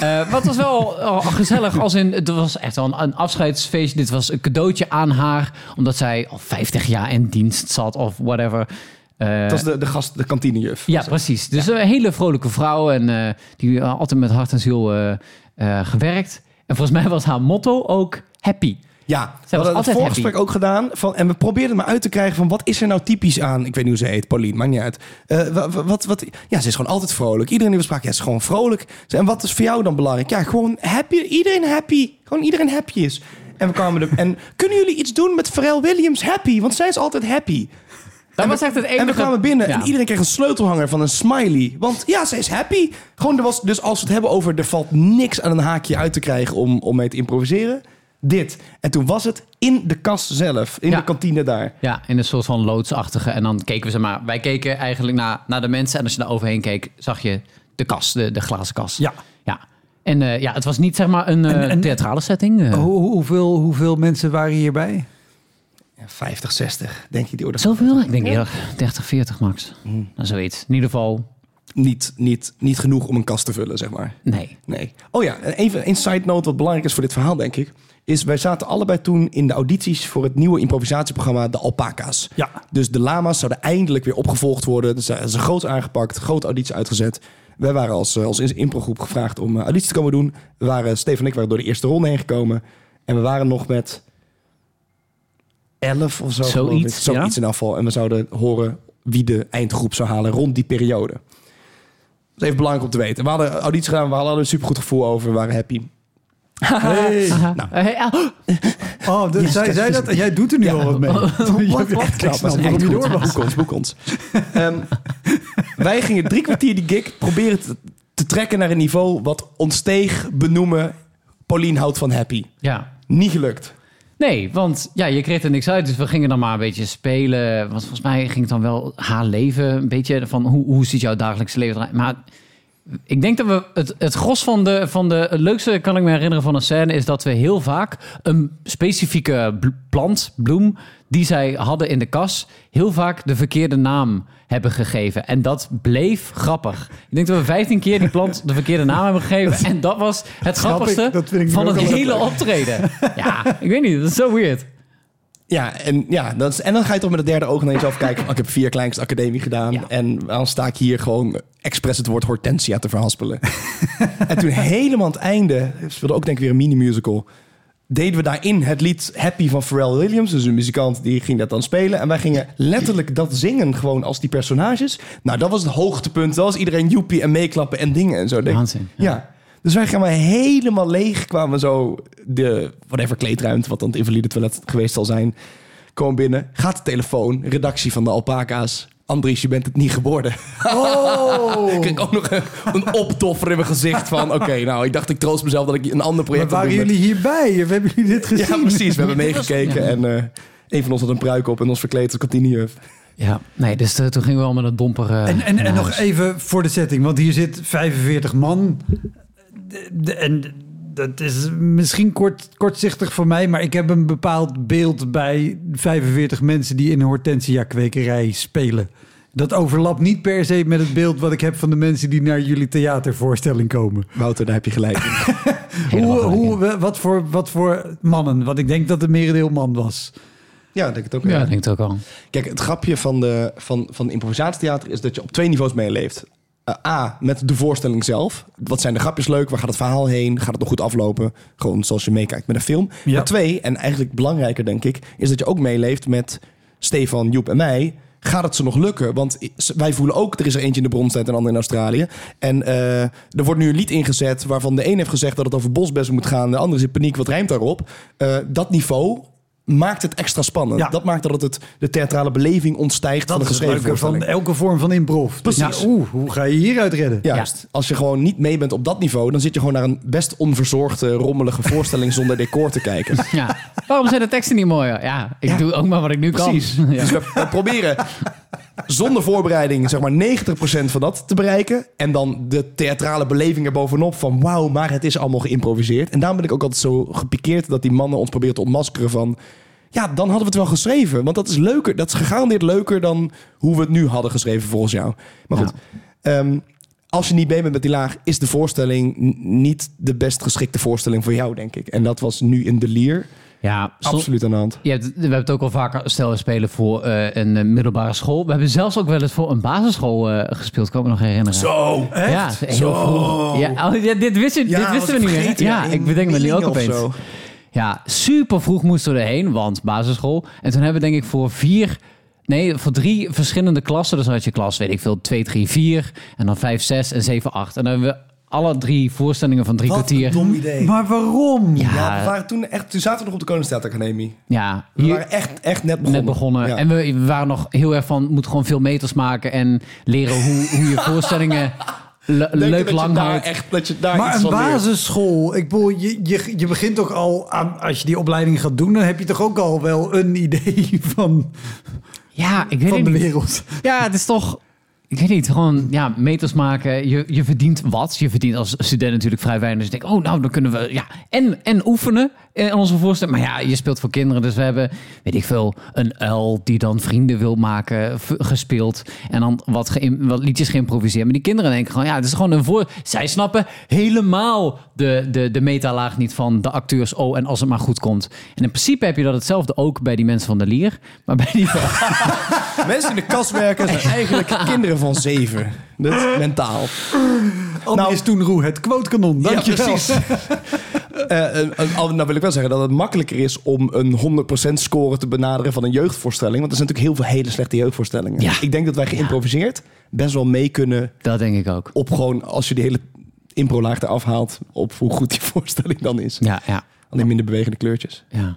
S2: Maar het was wel eh, gezellig, als in, het was echt wel een, een afscheidsfeestje. Dit was een cadeautje aan haar, omdat zij al 50 jaar in dienst zat of whatever. Eh,
S3: Dat was de, de gast, de kantinejuf.
S2: ja, precies. Dus een hele vrolijke vrouw en die altijd met hart en ziel gewerkt. En volgens mij was haar motto ook happy.
S3: Ja, we hadden het voorgesprek ook gedaan. Van, en we probeerden maar uit te krijgen van wat is er nou typisch aan... Ik weet niet hoe ze heet, Pauline, maakt niet uit. Eh, wa- wa- wat, wat, ja, ze is gewoon altijd vrolijk. Iedereen die we spraken, ja, ze is gewoon vrolijk. En wat is voor jou dan belangrijk? Ja, gewoon happy. Iedereen happy. Gewoon iedereen happy is. En we kwamen er... En kunnen jullie iets doen met Pharrell Williams happy? Want zij is altijd happy.
S2: Dat
S3: En
S2: was echt het enige...
S3: En we kwamen binnen
S2: Ja.
S3: en iedereen kreeg een sleutelhanger van een smiley. Want ja, ze is happy. Gewoon, er was, dus als we het hebben over... er valt niks aan een haakje uit te krijgen om, om mee te improviseren. Dit. En toen was het in de kast zelf. In
S2: Ja.
S3: de kantine daar.
S2: Ja, in een soort van loodsachtige. En dan keken we ze maar. Wij keken eigenlijk naar, naar de mensen. En als je daar overheen keek, zag je de kast, de, de glazen kast.
S1: Ja.
S2: ja. En eh, ja, het was niet zeg maar een eh,
S1: En- en-
S2: theatrale setting. eh.
S1: Hoe, hoeveel, hoeveel mensen waren hierbij?
S3: Ja, 50, 60, denk je die orde.
S2: Zoveel? Ik denk eerder 30, 40 max. Nou, zoiets. In ieder geval,
S3: Niet, niet, niet genoeg om een kast te vullen, zeg maar.
S2: nee.
S3: Nee. Oh ja, en even een side note wat belangrijk is voor dit verhaal, denk ik. Is wij zaten allebei toen in de audities voor het nieuwe improvisatieprogramma De Alpaca's.
S1: Ja.
S3: Dus de lama's zouden eindelijk weer opgevolgd worden. Dus dat is een groot aangepakt, grote auditie uitgezet. Wij waren als, eh, als improgroep gevraagd om eh, auditie te komen doen. We waren, Stefan en ik waren door de eerste ronde heen gekomen. En we waren nog met elf of zo.
S2: Zoiets,
S3: Zoiets
S2: ja.
S3: in afval. En we zouden horen wie de eindgroep zou halen rond die periode. Dat is even belangrijk om te weten. We hadden auditie gedaan, we hadden een supergoed gevoel over. We waren happy.
S1: Hey.
S3: Nou.
S2: Hey,
S1: Oh, zij zei
S3: is-
S1: dat en jij doet er nu
S3: Ja.
S1: al wat mee. Je hebt echt
S3: knap,
S1: waarom je door was.
S3: Boek ons, boek ons. Ehm, wij gingen drie kwartier die gig proberen te, te trekken naar een niveau wat ons steeg benoemen. Pauline houdt van happy.
S2: ja.
S3: Niet gelukt.
S2: Nee, want ja, je kreeg er niks uit. Dus we gingen dan maar een beetje spelen. Want volgens mij ging het dan wel haar leven. Een beetje van hoe, hoe ziet jouw dagelijkse leven eruit. Maar ik denk dat we het, het gros van de, van de het leukste kan ik me herinneren van een scène is dat we heel vaak een specifieke plant, bloem, die zij hadden in de kas, heel vaak de verkeerde naam hebben gegeven. En dat bleef grappig. Ik denk dat we 15 keer die plant de verkeerde naam hebben gegeven. En dat was het
S1: ik.
S2: grappigste
S1: Dat
S2: van het hele optreden. Ja, ik weet niet. Dat is zo weird.
S3: Ja, en, ja, dat is, en dan ga je toch met het derde oog naar jezelf kijken. oh, ik heb vier kleinste academie gedaan.
S2: Ja.
S3: En dan sta ik hier gewoon expres het woord hortensia te verhaspelen. en toen helemaal aan het einde, we speelden ook denk ik weer een mini-musical... deden we daarin het lied Happy van Pharrell Williams. Dus een muzikant die ging dat dan spelen. En wij gingen letterlijk dat zingen gewoon als die personages. Nou, dat was het hoogtepunt. Dat was iedereen joepie en meeklappen en dingen en zo. Denk-
S2: Waanzin, ja.
S3: Ja. Dus wij gaan maar helemaal leeg. Kwamen zo de whatever kleedruimte, wat dan het invalide toilet geweest zal zijn. Komen binnen, gaat de telefoon, redactie van de alpaca's. Andries, je bent het niet geworden.
S1: Oh!
S3: Ik ook nog een, een optoffer in mijn gezicht van... Oké, nou, ik dacht ik troost mezelf dat ik een ander
S1: Maar
S3: project aan
S1: waren jullie hierbij? Of hebben jullie dit gezien?
S3: Ja, precies. We hebben meegekeken en eh, een van ons had een pruik op en ons verkleed als kantinejuf.
S2: Ja, nee, dus eh, toen gingen we al met het domper eh,
S1: En, en, nog even voor de setting, want hier zit 45 man. De- de- en dat is misschien kort, kortzichtig voor mij, maar ik heb een bepaald beeld bij 45 mensen die in een hortensia-kwekerij spelen. Dat overlapt niet per se met het beeld wat ik heb van de mensen die naar jullie theatervoorstelling komen.
S3: Wouter, daar heb je gelijk
S1: Hoe,
S2: gelijk,
S1: hoe, wat, voor, wat voor mannen? Want ik denk dat het merendeel man was.
S3: Ja, ik denk het ook.
S2: Ja,
S3: ja.
S2: ik denk het ook al.
S3: Kijk, het grapje van, de, van, van improvisatietheater is dat je op twee niveaus meeleeft. Eh, A, met de voorstelling zelf. Wat zijn de grapjes leuk? Waar gaat het verhaal heen? Gaat het nog goed aflopen? Gewoon zoals je meekijkt met een film.
S1: Ja.
S3: Maar twee, en eigenlijk belangrijker denk ik... is dat je ook meeleeft met Stefan, Joep en mij... Gaat het ze nog lukken? Want wij voelen ook, er is er eentje in de bronstijd en een ander in Australië. En eh, er wordt nu een lied ingezet waarvan de een heeft gezegd dat het over bosbessen moet gaan. De ander is in paniek, wat rijmt daarop? Eh, dat niveau maakt het extra spannend.
S1: Ja.
S3: Dat maakt dat het, de theatrale beleving ontstijgt van de geschreven
S1: van elke vorm van improv. Dus
S3: Precies.
S1: ja, oeh, hoe ga je hieruit redden?
S3: Juist. Als je gewoon niet mee bent op dat niveau, dan zit je gewoon naar een best onverzorgde, rommelige voorstelling zonder decor te kijken.
S2: Ja. Waarom zijn de teksten niet mooier? Ja, ik
S3: Ja.
S2: doe ook maar wat ik nu
S3: Precies.
S2: kan. Ja.
S3: Dus we, we proberen zonder voorbereiding zeg maar 90% van dat te bereiken. En dan de theatrale beleving erbovenop van wauw, maar het is allemaal geïmproviseerd. En daarom ben ik ook altijd zo gepikeerd dat die mannen ons proberen te ontmaskeren van... Ja, dan hadden we het wel geschreven. Want dat is leuker. Dat is gegarandeerd leuker dan hoe we het nu hadden geschreven volgens jou. Maar goed, ehm, als je niet mee bent met die laag, is de voorstelling niet de best geschikte voorstelling voor jou, denk ik. En dat was nu in de lier
S2: Ja,
S3: absoluut aan de hand.
S2: Je hebt, we hebben het ook al vaker, stel we spelen voor eh, een eh, middelbare school. We hebben zelfs ook wel eens voor een basisschool eh, gespeeld, kan ik me nog herinneren.
S3: Zo,
S2: Ja, heel vroeg. Ja, oh, ja, dit, wist je, dit wisten we niet meer. Ja, ik bedenk me nu ook opeens. Ja, super vroeg moesten we erheen, want basisschool. En toen hebben we denk ik voor vier, nee, voor drie verschillende klassen. Dus dan had je klas, weet ik veel, 2, 3, 4. En dan 5, 6 en 7, 8. En dan hebben we alle drie voorstellingen van drie kwartier.
S3: dom idee.
S1: Maar waarom?
S2: Ja,
S3: Ja, we waren toen echt, toen zaten we nog op de Koningstheateracademie.
S2: ja,
S3: We
S2: hier
S3: waren echt, echt net begonnen.
S2: net begonnen.
S3: Ja.
S2: En we, we waren nog heel erg van, moet gewoon veel meters maken en leren hoe, hoe je voorstellingen le-
S3: Denk je
S2: leuk lang
S3: daar
S2: houdt.
S3: echt dat je daar
S1: Maar
S3: iets
S1: een
S3: leert?
S1: basisschool, ik bedoel, je, je, je begint toch al aan, als je die opleiding gaat doen, dan heb je toch ook al wel een idee van,
S2: Ja, ik weet
S1: van
S2: het
S1: de
S2: niet.
S1: wereld.
S2: Ja, het is toch... Ik weet niet, gewoon ja, meters maken. Je, je verdient wat. Je verdient als student natuurlijk vrij weinig. Dus ik denk, oh, nou, dan kunnen we... Ja, en, en oefenen in onze voorstelling. Maar ja, je speelt voor kinderen. Dus we hebben, weet ik veel, een uil die dan vrienden wil maken, gespeeld. En dan wat, geïm- wat liedjes geïmproviseerd. Maar die kinderen denken gewoon, ja, het is gewoon een voor... Zij snappen helemaal de, de, de metalaag niet van de acteurs. Oh, en als het maar goed komt. En in principe heb je dat hetzelfde ook bij die mensen van de Lier. Maar bij die...
S3: Mensen in de kas werken zijn eigenlijk kinderen van zeven. Dat mentaal.
S1: Nou, is toen Roe het quotekanon. Dankjewel.
S3: Ja, precies. Eh, eh, eh, al- nou wil ik wel zeggen dat het makkelijker is om een 100% score te benaderen van een jeugdvoorstelling. Want er zijn natuurlijk heel veel hele slechte jeugdvoorstellingen.
S2: Ja.
S3: Ik denk dat wij geïmproviseerd best wel mee kunnen
S2: Dat denk ik ook.
S3: op gewoon, als je die hele improlaag eraf haalt, op hoe goed die voorstelling dan is.
S2: Ja, ja,
S3: Alleen minder bewegende kleurtjes.
S2: ja.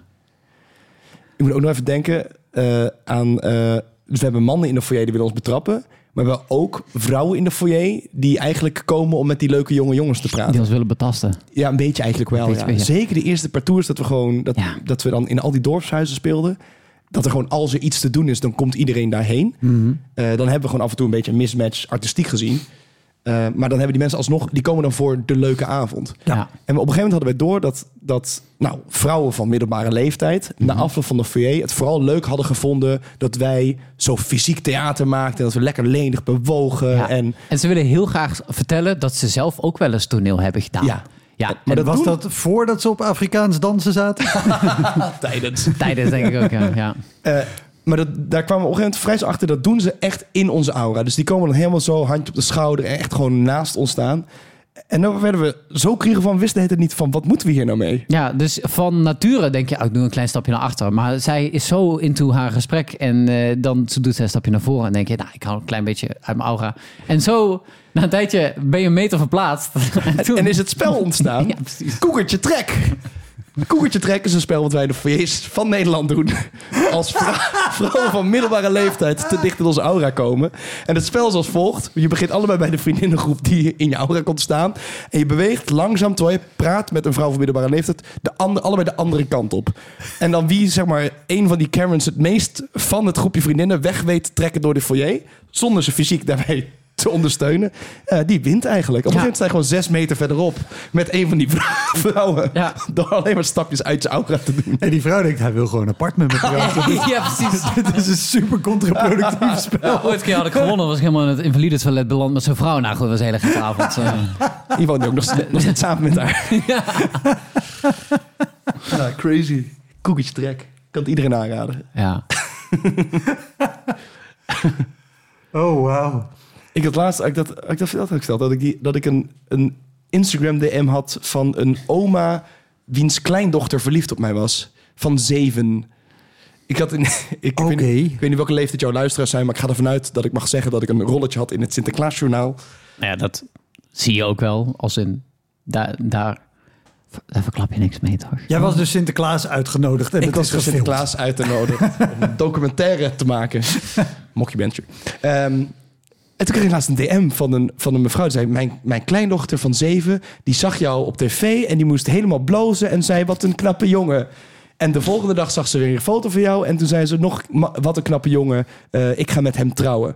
S3: Ik moet ook nog even denken eh, aan... eh, dus we hebben mannen in de foyer die willen ons betrappen. Maar we hebben ook vrouwen in de foyer die eigenlijk komen om met die leuke jonge jongens te praten.
S2: Die ons willen betasten.
S3: Ja, een beetje eigenlijk wel.
S2: Beetje,
S3: ja.
S2: beetje.
S3: Zeker de eerste paar tours dat we gewoon dat,
S2: Ja.
S3: dat we dan in al die dorpshuizen speelden. Dat er gewoon als er iets te doen is, dan komt iedereen daarheen.
S2: Mhm.
S3: Eh, dan hebben we gewoon af en toe een beetje een mismatch artistiek gezien. Eh, maar dan hebben die mensen alsnog, die komen dan voor de leuke avond.
S2: Ja.
S3: En op een gegeven moment hadden wij door dat, dat nou, vrouwen van middelbare leeftijd... na
S2: Mhm.
S3: afloop van de foyer het vooral leuk hadden gevonden... dat wij zo fysiek theater maakten... en dat we lekker lenig bewogen.
S2: Ja.
S3: En
S2: En ze willen heel graag vertellen dat ze zelf ook wel eens toneel hebben gedaan.
S3: Ja.
S2: ja.
S3: Maar
S2: En
S3: dat
S1: Was
S3: doen-
S1: dat voordat ze op Afrikaans dansen zaten?
S3: tijdens...
S2: tijdens denk ik ook, ja. ja.
S3: Eh, maar dat, daar kwamen we op een gegeven moment vrij snel achter. Dat doen ze echt in onze aura. Dus die komen dan helemaal zo, handje op de schouder... en echt gewoon naast ons staan. En dan werden we zo kriegen van, wisten het niet van, wat moeten we hier nou mee?
S2: Ja, dus van nature denk je, oh, ik doe een klein stapje naar achter. Maar zij is zo into haar gesprek en eh, dan doet zij een stapje naar voren. En denk je, nou, ik hou een klein beetje uit mijn aura. En zo, na een tijdje, ben je een meter verplaatst. en, toen-
S3: En is het spel ontstaan?
S2: Ja, precies.
S3: Koekertje Trek. Koekertje Trek is een spel wat wij de foyers van Nederland doen. Als vrou- vrouwen van middelbare leeftijd te dicht in onze aura komen. En het spel is als volgt. Je begint allebei bij de vriendinnengroep die in je aura komt staan. En je beweegt langzaam terwijl je praat met een vrouw van middelbare leeftijd. De ander, allebei de andere kant op. En dan wie zeg maar een van die Karens het meest van het groepje vriendinnen weg weet te trekken door de foyer. Zonder ze fysiek daarbij te ondersteunen. eh, die wint eigenlijk. Op een gegeven moment sta je gewoon zes meter verderop. Met een van die vrouwen.
S2: Ja.
S3: Door alleen maar stapjes uit zijn aura te doen.
S1: En die vrouw denkt, hij wil gewoon apart met me praten.
S2: ja, precies.
S1: Dit is een super contraproductief spel.
S2: Ja, ooit een keer had ik gewonnen, was ik helemaal in het invalide toilet beland met zijn vrouw. Nou goed, dat was een hele gekke avond. eh.
S3: Die ook nog, nog steeds samen met haar. Ja, crazy. Koekjes trek. Kan het iedereen aanraden.
S2: ja.
S1: Oh, wauw.
S3: Ik had laatst, ik dat, ik dat verteld had ik gesteld, dat ik, die, dat ik een, een Instagram DM had van een oma wiens kleindochter verliefd op mij was. Van zeven. Ik had een, ik,
S1: Oké.
S3: weet niet, ik weet niet welke leeftijd jouw luisteraars zijn, maar ik ga ervan uit dat ik mag zeggen dat ik een rolletje had in het Sinterklaasjournaal.
S2: Nou ja, dat zie je ook wel. Als in, daar, daar, daar verklap je niks mee, toch?
S1: Jij was dus Sinterklaas uitgenodigd en
S3: ik
S1: het
S3: was
S1: gefilmd.
S3: Sinterklaas uit te nodigen om een documentaire te maken. Mockumentary. Ehm en toen kreeg ik laatst een DM van een, van een mevrouw. Die zei, mijn, mijn kleindochter van zeven, die zag jou op tv... en die moest helemaal blozen en zei, wat een knappe jongen. En de volgende dag zag ze weer een foto van jou... en toen zei ze nog, "Ma- wat een knappe jongen, eh, ik ga met hem trouwen.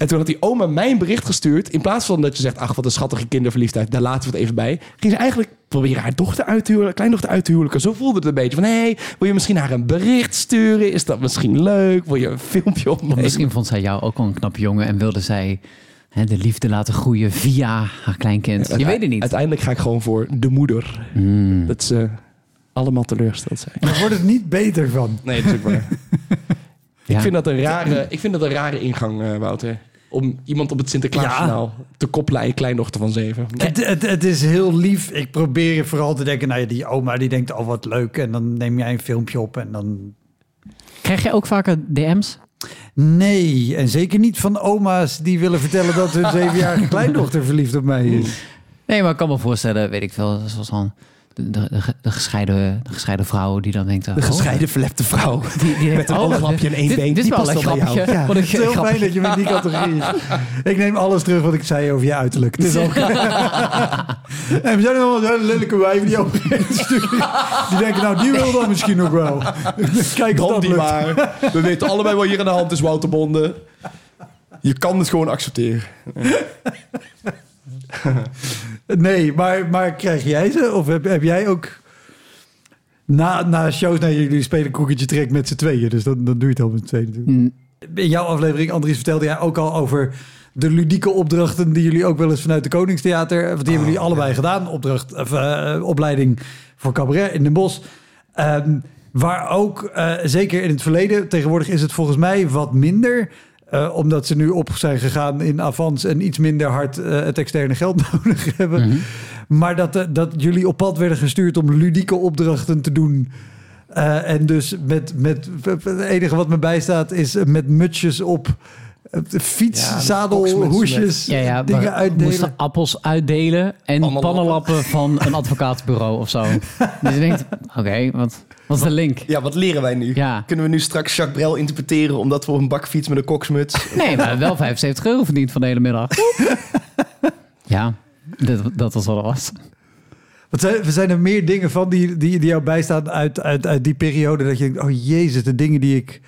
S3: En toen had die oma mij een bericht gestuurd. In plaats van dat je zegt, ach, wat een schattige kinderverliefdheid. Daar laten we het even bij. Ging ze eigenlijk proberen haar dochter uit te huwelijken, kleindochter uit te huwelijken. Zo voelde het een beetje van, hé, hey, wil je misschien haar een bericht sturen? Is dat misschien leuk? Wil je een filmpje opnemen?
S2: Misschien vond zij jou ook wel een knappe jongen en wilde zij hè, de liefde laten groeien via haar kleinkind. Je weet het niet.
S3: Uiteindelijk ga ik gewoon voor de moeder.
S2: Mm.
S3: Dat ze allemaal teleurgesteld zijn.
S1: Daar wordt het niet beter van.
S3: Nee, dat is ook waar.
S2: Ja.
S3: Ik, vind dat een rare, ik vind dat een rare ingang, eh, Wouter. Om iemand op het Sinterklaasjournaal te koppelen aan je kleindochter van zeven.
S1: Het, het, het is heel lief. Ik probeer vooral te denken, nou ja, die oma die denkt, oh wat leuk. En dan neem jij een filmpje op en dan...
S2: Krijg je ook vaker DM's?
S1: Nee, en zeker niet van oma's die willen vertellen dat hun zevenjarige kleindochter verliefd op mij is.
S2: Nee, maar ik kan me voorstellen, weet ik veel, zoals dan de, de, de gescheiden, de gescheiden vrouw die dan denkt...
S3: De gescheiden verlepte vrouw.
S2: die, die
S3: met een ooglapje en één
S2: dit,
S3: been.
S2: Dit is
S3: Die
S2: wel een
S3: past wel bij jou. Ja.
S2: Wat
S1: Het is heel fijn dat je met die categorie is. Ik neem alles terug wat ik zei over je uiterlijk. Het is ook... en we zijn er wel een lelijke wijven die ook sturen. Die denken, nou, die wil dan misschien nog wel. Kijk
S3: Dan die maar. We weten allebei wat hier aan de hand is, Wouter Bonde. Je kan het gewoon accepteren.
S1: Nee, maar, maar krijg jij ze? Of heb, heb jij ook... Na, na shows, naar jullie spelen koekertje trek met z'n tweeën. Dus dan, dan doe je het al met z'n tweeën natuurlijk.
S2: Mm,
S1: In jouw aflevering, Andries, vertelde jij ook al over de ludieke opdrachten die jullie ook wel eens vanuit de Koningstheater, want die hebben jullie allebei gedaan, opdracht, of, eh, opleiding voor cabaret in Den Bosch. Ehm, waar ook, eh, zeker in het verleden, tegenwoordig is het volgens mij wat minder. Eh, omdat ze nu op zijn gegaan in avans en iets minder hard eh, het externe geld nodig hebben.
S2: mhm.
S1: Maar dat, eh, dat jullie op pad werden gestuurd om ludieke opdrachten te doen. Eh, en dus met, met het enige wat me bijstaat is met mutsjes op. de Fiets,
S3: Ja, met
S1: zadel, hoesjes,
S2: Ja, ja,
S1: dingen
S2: we
S1: uitdelen.
S2: moesten appels uitdelen en
S3: Pannenlappen.
S2: pannenlappen van een advocaatbureau of zo. dus je denkt, oké, wat, wat is de link?
S3: Ja, wat leren wij nu?
S2: Ja.
S3: Kunnen we nu straks Jacques Brel interpreteren... omdat we op een bakfiets met een koksmuts...
S2: Nee, maar wel 75 euro verdiend van de hele middag. ja, dat, dat was wat het was.
S1: Wat zijn, zijn er meer dingen van die, die, die jou bijstaan uit, uit, uit die periode? Dat je denkt, oh jezus, de dingen die ik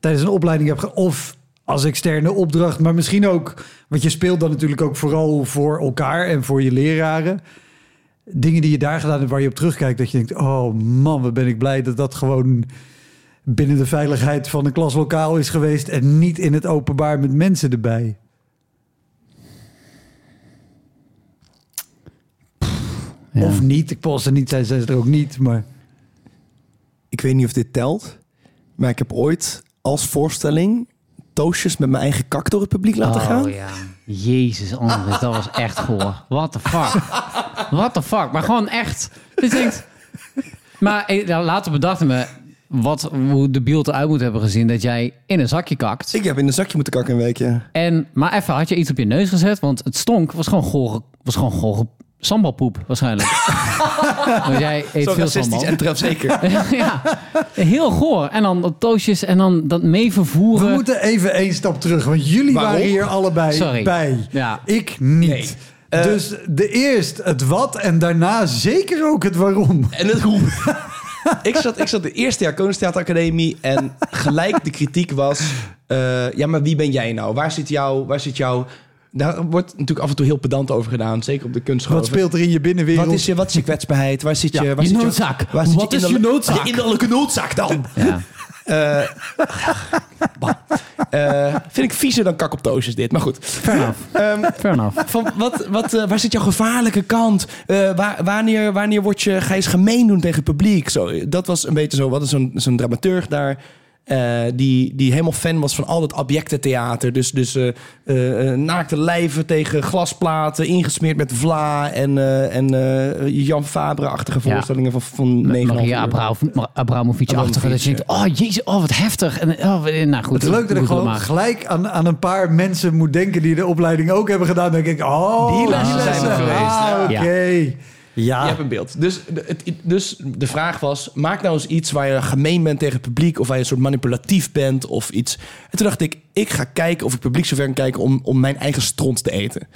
S1: tijdens een opleiding heb. Of als externe opdracht, maar misschien ook... Want je speelt dan natuurlijk ook vooral voor elkaar en voor je leraren. Dingen die je daar gedaan hebt waar je op terugkijkt. Dat je denkt, oh man, wat ben ik blij dat dat gewoon binnen de veiligheid van een klaslokaal is geweest. En niet in het openbaar met mensen erbij.
S2: Ja.
S1: Of niet. Ik post er niet, zijn ze er ook niet. Maar
S3: Ik weet niet of dit telt, maar ik heb ooit als voorstelling toastjes met mijn eigen kak door het publiek laten gaan.
S2: Oh ja. Jezus, Andres, dat was echt goor. What the fuck? What the fuck? Maar gewoon echt. Je denkt... Maar eh, nou, later bedachten me wat, hoe de beeld eruit moet hebben gezien dat jij in een zakje kakt.
S3: Ik heb in een zakje moeten kakken een weekje.
S2: En, maar even, had je iets op je neus gezet? Want het stonk, was gewoon gore, was gewoon gore sambalpoep waarschijnlijk. Want jij eet
S3: Zo
S2: veel sambal.
S3: en trefzeker.
S2: ja, heel goor. En dan dat toastjes en dan dat mee
S1: We
S2: vervoeren.
S1: moeten even één stap terug, want jullie
S3: Waarom?
S1: waren hier allebei
S2: Sorry.
S1: bij.
S2: Ja.
S1: Ik niet.
S3: Nee. Eh,
S1: dus de eerst het wat en daarna zeker ook het waarom.
S3: En het hoe. ik, zat, ik zat de eerste jaar Koningstheateracademie en gelijk de kritiek was... eh, ja, maar wie ben jij nou? Waar zit jouw... Waar zit jouw daar wordt natuurlijk af en toe heel pedant over gedaan. Zeker op de kunstschool.
S1: Wat speelt er in je binnenwereld?
S3: Wat is je, wat is je kwetsbaarheid? Waar zit je,
S1: Ja,
S3: waar
S2: je
S3: zit
S2: noodzaak.
S3: waar zit
S2: Wat is je noodzaak?
S3: Je innerlijke noodzaak dan.
S2: Ja.
S3: Eh, bah. Eh, vind ik viezer dan kak op toosjes dit. Maar goed.
S2: Fair enough. Fair enough.
S3: van wat, wat, eh, waar zit jouw gevaarlijke kant? Waar, wanneer, wanneer word je, ga je eens gemeen doen tegen het publiek? Zo, dat was een beetje zo. Wat is zo'n zo'n dramaturg daar? Eh, die, die helemaal fan was van al dat objecten theater. Dus, dus eh, eh, naakte lijven tegen glasplaten, ingesmeerd met vla en, eh, en eh, Jan Fabre-achtige
S2: Ja.
S3: voorstellingen van, van 9,5
S2: Maria
S3: uur.
S2: Abra- Abramovic-achtige. Dat je denkt, oh jezus, oh wat heftig. En, oh, nou goed.
S1: Het is leuk dat ik gewoon
S2: maar.
S1: gelijk aan, aan een paar mensen moet denken die de opleiding ook hebben gedaan. Dan denk ik, oh,
S3: Die lessen zijn er geweest,
S1: Ah,
S3: ja.
S1: oké. Ja.
S3: Je hebt een beeld. Dus het, dus de vraag was: maak nou eens iets waar je gemeen bent tegen het publiek. of waar je een soort manipulatief bent of iets. En toen dacht ik: ik ga kijken of ik publiek zover kan kijken om, om mijn eigen stront te eten.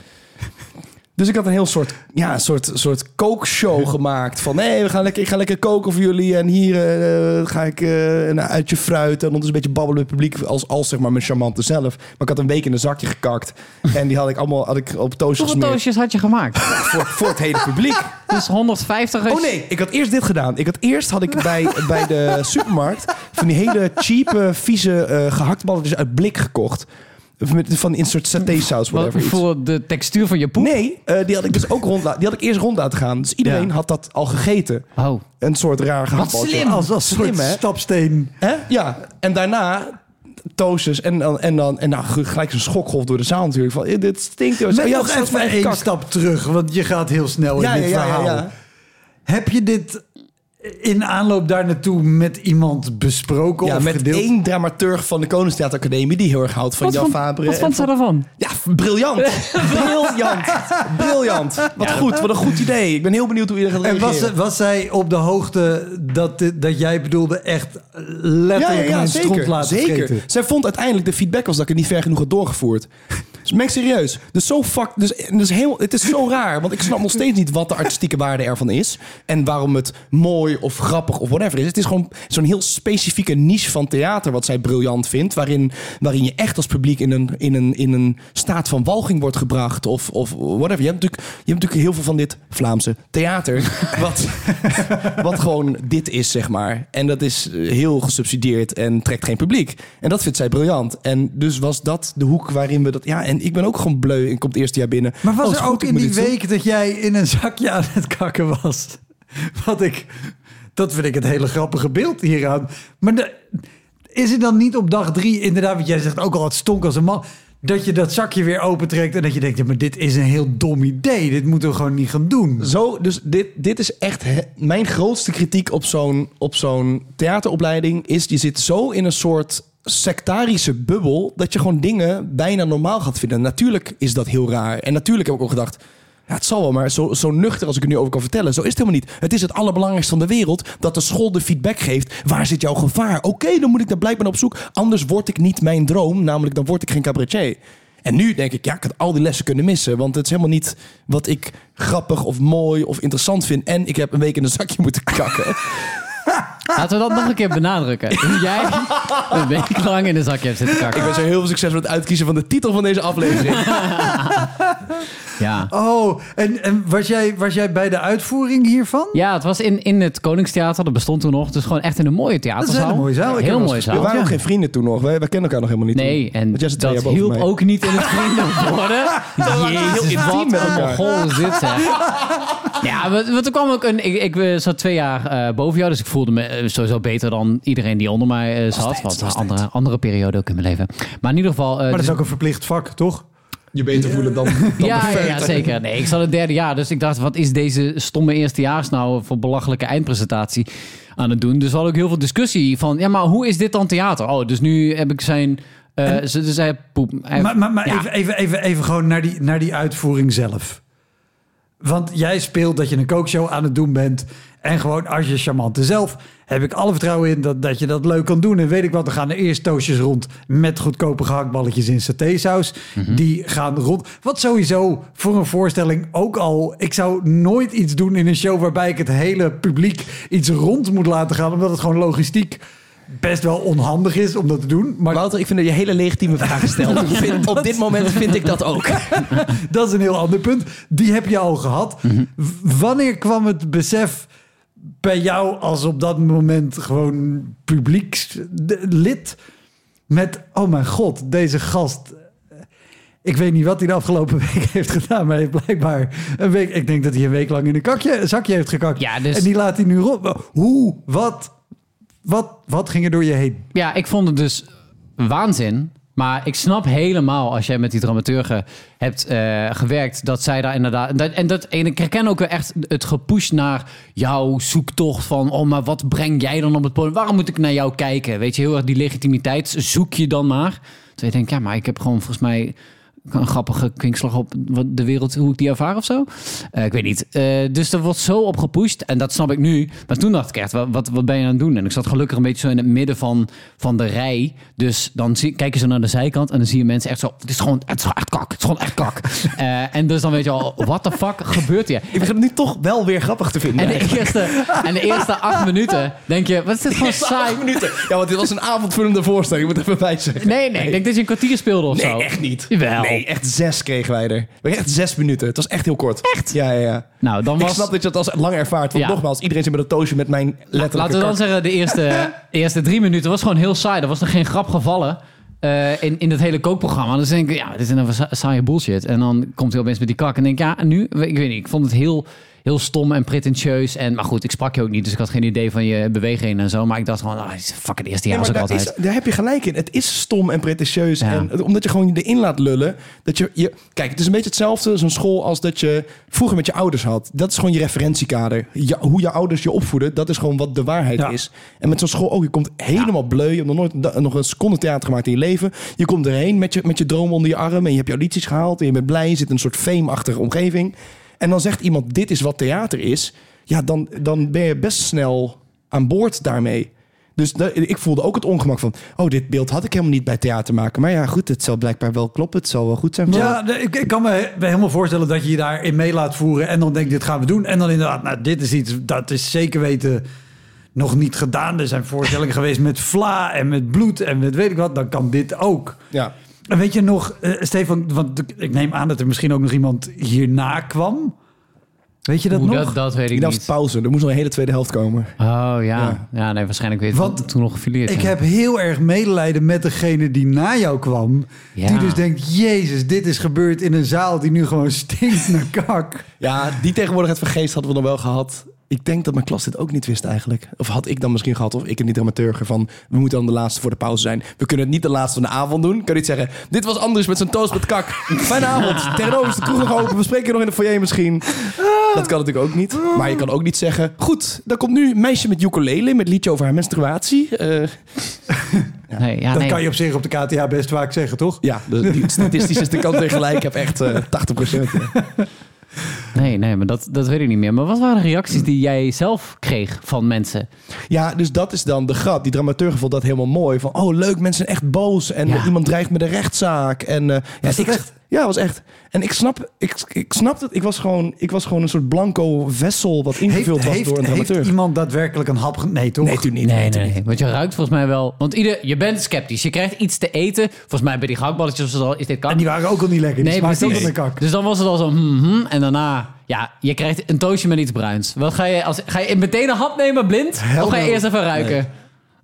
S3: Dus ik had een heel soort, ja, een soort, soort kookshow gemaakt. Van nee, we gaan lekker, ik ga lekker koken voor jullie. En hier eh, ga ik eh, een uitje fruit. En dan is een beetje babbelen met het publiek. Als, als zeg maar mijn charmante zelf. Maar ik had een week in een zakje gekakt. En die had ik allemaal had ik op toastjes
S2: Hoeveel toastjes had je gemaakt?
S3: Voor, voor het hele publiek.
S2: Dus 150 is...
S3: Oh nee, ik had eerst dit gedaan. Ik had eerst had ik bij, bij de supermarkt van die hele cheap, vieze eh gehaktballetjes uit blik gekocht. Met, van in een soort satésaus,
S2: Wat,
S3: whatever. iets.
S2: voor de textuur van je poep?
S3: Nee, eh, die had ik dus ook rond, die had ik eerst rond laten gaan. Dus iedereen
S2: Ja.
S3: had dat al gegeten.
S2: Oh.
S3: Een soort raar gehaktballetje.
S2: slim.
S1: Als, als
S3: Slim,
S1: soort
S3: hè?
S1: stapsteen.
S3: Hè? Ja, en daarna toastjes en dan en dan en nou gelijk zo'n schokgolf door de zaal natuurlijk van eh, dit stinkt. joh.
S1: Met
S3: Oh
S1: nog even één stap terug, want je gaat heel snel
S3: Ja,
S1: in
S3: ja,
S1: dit
S3: ja, ja,
S1: verhaal.
S3: ja.
S1: Heb je dit in aanloop daar naartoe met iemand besproken
S3: Ja,
S1: of
S3: met
S1: gedeeld?
S3: één dramaturg van de Koningstheateracademie die heel erg houdt van
S2: Wat
S3: Jan Fabre.
S2: wat
S3: en
S2: vond ze
S3: van-
S2: daarvan?
S3: Ja, briljant. briljant. Briljant. Wat goed, wat een goed idee. Ik ben heel benieuwd hoe iedereen gaat
S1: En
S3: reageren.
S1: was, was zij op de hoogte dat, dat jij bedoelde echt letterlijk mijn stront laten
S3: zeker. Zij vond uiteindelijk de feedback was dat ik het niet ver genoeg had doorgevoerd. Dus ik serieus. Dus zo fuck, dus, dus heel, het is zo raar, want ik snap nog steeds niet wat de artistieke waarde ervan is en waarom het mooi of grappig of whatever is. Het is gewoon zo'n heel specifieke niche van theater wat zij briljant vindt, waarin, waarin je echt als publiek in een, in een, in een staat van walging wordt gebracht of, of whatever. Je hebt, natuurlijk, je hebt natuurlijk heel veel van dit Vlaamse theater, wat, wat gewoon dit is, zeg maar. En dat is heel gesubsidieerd en trekt geen publiek. En dat vindt zij briljant. En dus was dat de hoek waarin we dat... Ja, en ik ben ook gewoon bleu. Ik kom het eerste jaar binnen.
S1: Maar was
S3: Oh,
S1: er ook in die
S3: doen.
S1: week dat jij in een zakje aan het kakken was? Wat ik... Dat vind ik het hele grappige beeld hieraan. Maar de- is het dan niet op dag drie inderdaad... Want jij zegt ook al, het stonk als een man... Dat je dat zakje weer opentrekt en dat je denkt... Ja, maar dit is een heel dom idee. Dit moeten we gewoon niet gaan doen.
S3: Zo, dus dit, dit is echt he- mijn grootste kritiek op zo'n, op zo'n theateropleiding. Is je zit zo in een soort sectarische bubbel dat je gewoon dingen bijna normaal gaat vinden. Natuurlijk is dat heel raar. En natuurlijk heb ik ook gedacht. Ja, het zal wel, maar zo, zo nuchter als ik er nu over kan vertellen. Zo is het helemaal niet. Het is het allerbelangrijkste van de wereld dat de school de feedback geeft. Waar zit jouw gevaar? Oké, dan moet ik daar blijkbaar op zoek. Anders word ik niet mijn droom, namelijk dan word ik geen cabaretier. En nu denk ik, ja, ik had al die lessen kunnen missen. Want het is helemaal niet wat ik grappig of mooi of interessant vind. En ik heb een week in een zakje moeten kakken.
S2: Laten we dat nog een keer benadrukken. Hoe jij een week lang in een zakje hebt zitten
S3: ik
S2: kakken.
S3: wens je heel veel succes met het uitkiezen van de titel van deze aflevering.
S2: Ja.
S1: Oh, en, en was, jij, was jij bij de uitvoering hiervan?
S2: Ja, het was in, in het Koningstheater. Dat bestond toen nog. Dus gewoon echt in een mooie theaterzaal.
S1: een hele mooie zaal.
S2: Heel mooie
S1: eens
S3: We
S2: zaal.
S3: waren ook geen vrienden toen nog. Wij, wij kennen elkaar nog helemaal niet.
S2: Nee,
S3: toen.
S2: en
S3: Want jij zit twee
S2: dat
S3: jaar boven
S2: hielp
S3: mij.
S2: ook niet in het vrienden worden. Jezus, wat een
S3: elkaar.
S2: mogol is dit, zeg. Ja, want, er kwam ook een... Ik, ik zat twee jaar eh, boven jou, dus ik voelde me eh, sowieso beter dan iedereen die onder mij eh, zat. Wat een andere, andere periode ook in mijn leven. Maar in ieder geval... eh,
S1: Maar dat
S2: dus-
S1: is ook een verplicht vak, toch?
S3: Je beter voelen dan, dan
S2: ja,
S3: de
S2: ja, zeker. Nee, ik zat het derde jaar, dus ik dacht, wat is deze stomme eerstejaars nou voor belachelijke eindpresentatie aan het doen? Dus we hadden ook heel veel discussie van, ja, maar hoe is dit dan theater? Oh, dus nu heb ik zijn... ze, ze zei poep. hij-
S1: Maar, maar, maar
S2: ja.
S1: even, even, even, even gewoon naar die, naar die uitvoering zelf. Want jij speelt dat je een kookshow aan het doen bent. En gewoon als je charmante zelf, heb ik alle vertrouwen in dat, dat je dat leuk kan doen. En weet ik wat, er gaan er eerst toastjes rond met goedkope gehaktballetjes in satésaus. Die gaan rond. Wat sowieso voor een voorstelling ook al... Ik zou nooit iets doen in een show waarbij ik het hele publiek iets rond moet laten gaan. Omdat het gewoon logistiek best wel onhandig is om dat te doen. Maar
S5: Wouter, ik vind dat je hele legitieme vragen stelt. Ik vind- op dit moment vind ik dat ook.
S1: Dat is een heel ander punt. Die heb je al gehad. W- Wanneer kwam het besef bij jou als op dat moment gewoon publiekslid met, oh mijn god, deze gast. eh, Ik weet niet wat hij de afgelopen week heeft gedaan, maar hij heeft blijkbaar een week. Ik denk dat hij een week lang in een kakje, een zakje heeft gekakt.
S2: Ja, dus-
S1: En die laat hij nu rond. Hoe? Wat? Wat? Wat ging er door je heen?
S2: Ja, ik vond het dus waanzin. Maar ik snap helemaal als jij met die dramaturgen hebt eh, gewerkt, dat zij daar inderdaad. En, dat, en ik herken ook echt het gepush naar jouw zoektocht van. Oh, maar wat breng jij dan op het podium? Waarom moet ik naar jou kijken? Weet je, heel erg die legitimiteit zoek je dan maar. Terwijl je denkt, ja, maar ik heb gewoon volgens mij een grappige kwinkslag op de wereld, hoe ik die ervaar of zo. Eh, ik weet niet. Eh, dus er wordt zo op gepusht. En dat snap ik nu. Maar toen dacht ik echt, wat, wat, wat ben je aan het doen? En ik zat gelukkig een beetje zo in het midden van, van de rij. Dus dan zie, kijk je zo naar de zijkant. En dan zie je mensen echt zo. Het is gewoon, het is gewoon echt kak. Het is gewoon echt kak. Eh, en dus dan weet je al, wat de fuck gebeurt hier?
S3: Ik begin het nu toch wel weer grappig te vinden.
S2: En de, eerste, en de eerste acht minuten denk je, wat is dit gewoon saai?
S3: Minuten. Ja, want dit was een avondvullende voorstelling. Ik moet even bij zeggen.
S2: Nee, nee, ik denk dat je een kwartier speelde of zo.
S3: Nee, echt niet.
S2: Jawel.
S3: Nee, echt zes kregen wij er. We echt zes minuten. Het was echt heel kort. Echt? Ja, ja, ja.
S2: Nou, dan
S3: Ik
S2: was...
S3: snap dat je dat als lang ervaart. Want
S2: Ja.
S3: nogmaals, iedereen zit met een toosje met mijn letterlijke
S2: Laten we dan zeggen, de eerste, eerste drie minuten was gewoon heel saai. Er was nog geen grap gevallen eh, in, in het hele kookprogramma. Dus denk ik, ja, dit is een sa- saaie bullshit. En dan komt hij opeens met die kak en denk ik, ja, en nu? Ik weet niet, ik vond het heel, heel stom en pretentieus. En, maar goed, ik sprak je ook niet, dus ik had geen idee van je bewegingen en zo. Maar ik dacht gewoon, ah, het is fucking eerste
S3: Ja,
S2: jaar
S3: maar
S2: ook
S3: daar,
S2: altijd.
S3: is, daar heb je gelijk in. Het is stom en pretentieus.
S2: Ja.
S3: En omdat je gewoon erin laat lullen. Dat je, je, kijk, het is een beetje hetzelfde zo'n school als dat je vroeger met je ouders had. Dat is gewoon je referentiekader. Hoe je ouders je opvoeden, dat is gewoon wat de waarheid
S1: Ja.
S3: is. En met zo'n school ook, je komt helemaal bleu. Je hebt nog nooit nog een seconde theater gemaakt in je leven. Je komt erheen met je, met je droom onder je arm. En je hebt je audities gehaald. En je bent blij. Je zit in een soort fame-achtige omgeving. En dan zegt iemand, dit is wat theater is. Ja, dan, dan ben je best snel aan boord daarmee. Dus ik voelde ook het ongemak van... oh, dit beeld had ik helemaal niet bij theater maken. Maar ja, goed, het zal blijkbaar wel kloppen. Het zal wel goed zijn.
S1: Ja, ik, ik kan me he- helemaal voorstellen dat je je daarin mee laat voeren. En dan denk dit gaan we doen. En dan inderdaad, nou, dit is iets, dat is zeker weten nog niet gedaan. Er zijn voorstellingen geweest met vla en met bloed en met weet ik wat. Dan kan dit ook.
S3: ja.
S1: En weet je nog, eh, Stefan, want ik neem aan dat er misschien ook nog iemand hierna kwam. Weet je dat
S2: Hoe
S1: nog?
S2: dat, dat weet ik
S3: Ik dacht
S2: niet.
S3: pauze. Er moest nog een hele tweede helft komen.
S2: Oh ja.
S3: Ja.
S2: ja, nee, waarschijnlijk weet
S1: Want
S2: ik toen nog gefilieerd.
S1: Ik
S2: ja.
S1: heb heel erg medelijden met degene die na jou kwam.
S2: Ja.
S1: Die dus denkt, jezus, dit is gebeurd in een zaal die nu gewoon stinkt naar kak.
S3: Ja, die tegenwoordigheid van geest hadden we nog wel gehad. Ik denk dat mijn klas dit ook niet wist eigenlijk. Of had ik dan misschien gehad, of ik en die dramaturgen van... we moeten dan de laatste voor de pauze zijn. We kunnen het niet de laatste van de avond doen. Kan niet zeggen, dit was anders met zijn toast met kak. Fijne avond. Tegenover is de kroeg nog open. We spreken je nog in de foyer misschien. Dat kan natuurlijk ook niet. Maar je kan ook niet zeggen... goed, dan komt nu een meisje met ukulele... met liedje over haar menstruatie. Eh,
S2: Nee, ja,
S1: dat
S2: nee.
S1: kan je op zich op de KTA best vaak zeggen, toch?
S3: ja, de, die statistisch is de kant weer gelijk. Ik heb echt eh 80
S2: nee, nee, maar dat, dat weet ik niet meer. Maar wat waren de reacties die jij zelf kreeg van mensen?
S3: Ja, dus dat is dan de grap. Die dramaturg vond dat helemaal mooi. Van, oh leuk, mensen zijn echt boos. En
S2: Ja.
S3: iemand dreigt met een rechtszaak. En eh, ja, ik,
S1: echt?
S3: Ja, was echt. En ik snap, ik, ik snap het. Ik was, gewoon, ik was gewoon een soort blanco vessel wat ingevuld was door een
S1: heeft
S3: dramaturg.
S1: iemand daadwerkelijk een hap... Nee, toch?
S3: Nee, natuurlijk niet.
S2: Nee, nee, nee. Want je ruikt volgens mij wel... Want ieder, je bent sceptisch. Je krijgt iets te eten. Volgens mij bij die gehaktballetjes was het al... Is dit kak?
S1: En die waren ook al niet lekker. Die
S2: Nee,
S1: smaakten ook naar kak.
S2: Dus dan was het al zo... hmm, hmm, en daarna... Ja, je krijgt een toastje met iets bruins. Wat ga je... Als, ga je meteen een hap nemen blind? of ga je
S1: no.
S2: eerst even ruiken?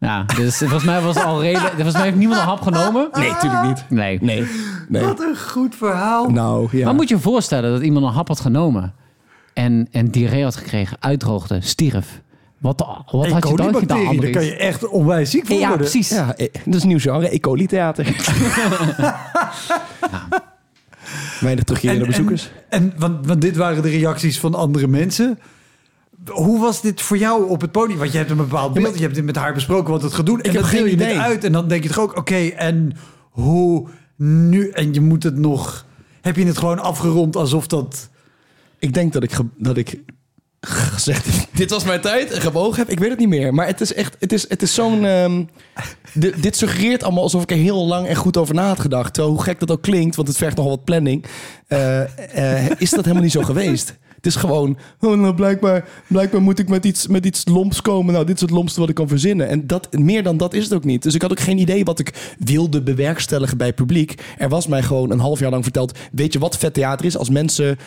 S2: Ja, dus volgens mij was al. Volgens mij heeft niemand een hap genomen.
S3: Nee, natuurlijk niet.
S2: Nee.
S3: Nee. nee.
S1: Wat een goed verhaal.
S3: Nou, ja.
S2: Maar moet je je voorstellen dat iemand een hap had genomen... en, en diarree had gekregen, uitdroogde, stierf. Wat, wat
S1: E.
S2: had je dan gedaan,
S1: coli-bacterie, daar
S2: Andries?
S1: kan je echt onwijs ziek van
S2: Ja,
S1: worden.
S2: precies.
S3: Ja, eh, dat is een nieuw genre. E. coli theater. Weinig terugkerende bezoekers.
S1: En, en want, want dit waren de reacties van andere mensen. Hoe was dit voor jou op het podium? Want je hebt een bepaald beeld. Je hebt dit met haar besproken wat het gaat doen. En
S3: heb
S1: dan
S3: geen
S1: je dit
S3: idee.
S1: uit. En dan denk je toch ook, oké, en hoe nu? En je moet het nog... Heb je het gewoon afgerond alsof dat...
S3: Ik denk dat ik, dat ik gezegd heb, dit was mijn tijd en gebogen heb. Ik weet het niet meer. Maar het is echt, het is, het is zo'n... ehm, di- dit suggereert allemaal alsof ik er heel lang en goed over na had gedacht. Terwijl hoe gek dat ook klinkt, want het vergt nogal wat planning. eh, eh, is dat helemaal niet zo geweest. Het is gewoon, oh, nou, blijkbaar, blijkbaar moet ik met iets, met iets lomps komen. Nou, dit is het lompste wat ik kan verzinnen. En dat, meer dan dat is het ook niet. Dus ik had ook geen idee wat ik wilde bewerkstelligen bij het publiek. Er was mij gewoon een half jaar lang verteld... weet je wat vet theater is? Als mensen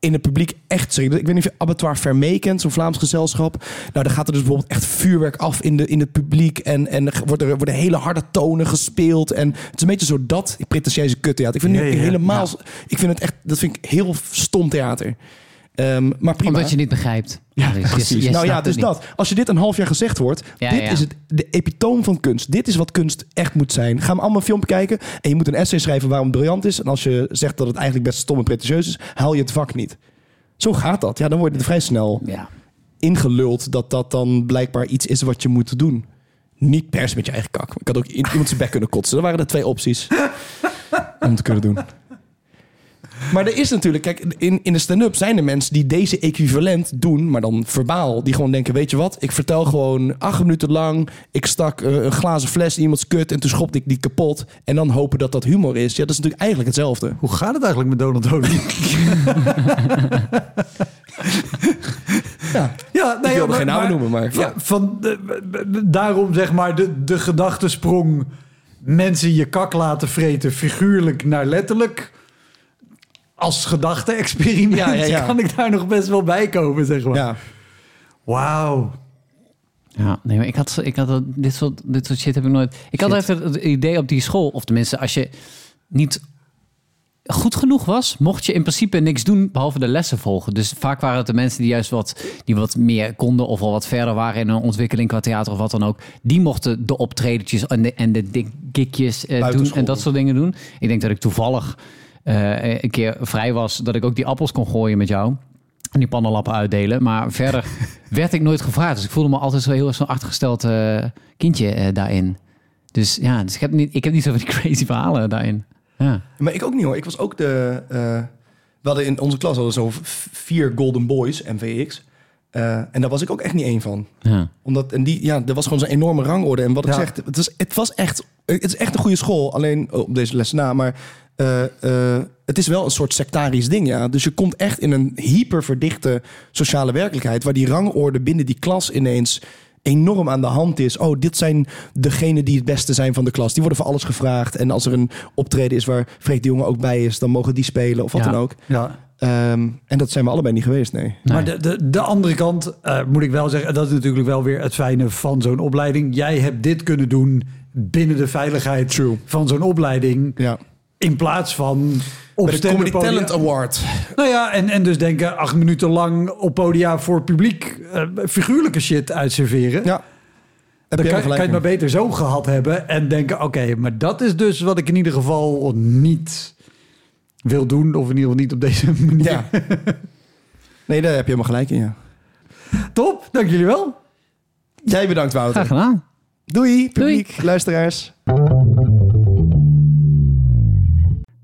S3: in het publiek echt. Ik weet niet of je Abattoir Vermee kent, zo'n Vlaams gezelschap. Nou, dan gaat er dus bijvoorbeeld echt vuurwerk af in, de, in het publiek. En, en er worden, er worden hele harde tonen gespeeld. En het is een beetje zo dat pretentieuze kuttheater. Ik vind nu
S1: ja,
S3: helemaal... Ik vind het echt... Dat vind ik heel stom theater. Ehm, maar prima.
S2: Omdat je niet begrijpt.
S3: Ja, precies.
S2: je
S3: nou ja, dus
S2: het
S3: dat. Als je dit een half jaar gezegd wordt,
S2: Ja,
S3: dit
S2: ja.
S3: is het, de epitoom van kunst. Dit is wat kunst echt moet zijn. Ga maar allemaal een film kijken en je moet een essay schrijven waarom het briljant is. En als je zegt dat het eigenlijk best stom en pretentieus is, haal je het vak niet. Zo gaat dat. Ja, dan word je er vrij snel
S2: Ja.
S3: ingeluld dat dat dan blijkbaar iets is wat je moet doen. Niet pers met je eigen kak. Ik had ook iemand zijn bek kunnen kotsen. Dat waren de twee opties om te kunnen doen. Maar er is natuurlijk, kijk, in, in de stand-up zijn er mensen die deze equivalent doen, maar dan verbaal. Die gewoon denken, weet je wat, ik vertel gewoon acht minuten lang, ik stak eh, een glazen fles in iemands kut en toen schopte ik die kapot. En dan hopen dat dat humor is. Ja, dat is natuurlijk eigenlijk hetzelfde.
S1: Hoe gaat het eigenlijk met Donald Olie?
S3: Ja,
S1: ja,
S3: ik wilde geen namen noemen, maar...
S1: Ja, van, de- daarom zeg maar de, de gedachtesprong... mensen je kak laten vreten, figuurlijk naar letterlijk... als gedachte-experiment
S3: Ja, ja, ja.
S1: kan ik daar nog best wel bij komen, zeg maar.
S3: ja.
S1: Wauw.
S2: Ja, nee, maar ik had, ik had dit, soort, dit soort shit heb ik nooit. Ik had echt het idee op die school, of tenminste, als je niet goed genoeg was, mocht je in principe niks doen behalve de lessen volgen. Dus vaak waren het de mensen die juist wat, die wat meer konden of al wat verder waren in hun ontwikkeling qua theater of wat dan ook. Die mochten de optredetjes en de, en de dik- gigjes eh, doen en dat soort dingen doen. Ik denk dat ik toevallig eh, een keer vrij was dat ik ook die appels kon gooien met jou. En die pannenlappen uitdelen. Maar verder werd ik nooit gevraagd. Dus ik voelde me altijd zo heel erg zo'n achtergesteld eh, kindje eh, daarin. Dus ja, dus ik, heb niet, ik heb niet zo van die crazy verhalen daarin. Ja.
S3: Maar ik ook niet hoor. Ik was ook de. eh, we hadden in onze klas hadden zo vier Golden Boys, MVX. Eh, en daar was ik ook echt niet één van.
S2: Ja.
S3: Omdat, en die, ja, er was gewoon zo'n enorme rangorde. En wat ik zeg, het was, het was echt, het is echt een goede school. Alleen oh, op deze les na, maar eh, eh, het is wel een soort sectarisch ding, ja. Dus je komt echt in een hyperverdichte sociale werkelijkheid, waar die rangorde binnen die klas ineens enorm aan de hand is. Oh, dit zijn degenen die het beste zijn van de klas. Die worden voor alles gevraagd. En als er een optreden is waar Freek de Jonge ook bij is, dan mogen die spelen of wat
S2: Ja.
S3: dan ook.
S1: Ja.
S3: Ehm, en dat zijn we allebei niet geweest, nee.
S1: Maar de, de, de andere kant eh, moet ik wel zeggen, dat is natuurlijk wel weer het fijne van zo'n opleiding. Jij hebt dit kunnen doen binnen de veiligheid
S3: True.
S1: van zo'n opleiding.
S3: Ja.
S1: In plaats van op
S3: de Comedy
S1: podia-
S3: Talent Award.
S1: Nou ja, en, en dus denken acht minuten lang op podia voor publiek eh, figuurlijke shit uitserveren.
S3: Ja. Heb
S1: Dan
S3: jij
S1: kan,
S3: gelijk
S1: kan je het maar beter zo gehad hebben en denken: oké, maar dat is dus wat ik in ieder geval niet wil doen, of in ieder geval niet op deze manier.
S3: Ja. Nee, daar heb je helemaal gelijk in, ja.
S1: Top, dank jullie wel.
S3: Jij bedankt, Wouter.
S2: Graag gedaan.
S3: Doei, publiek, luisteraars.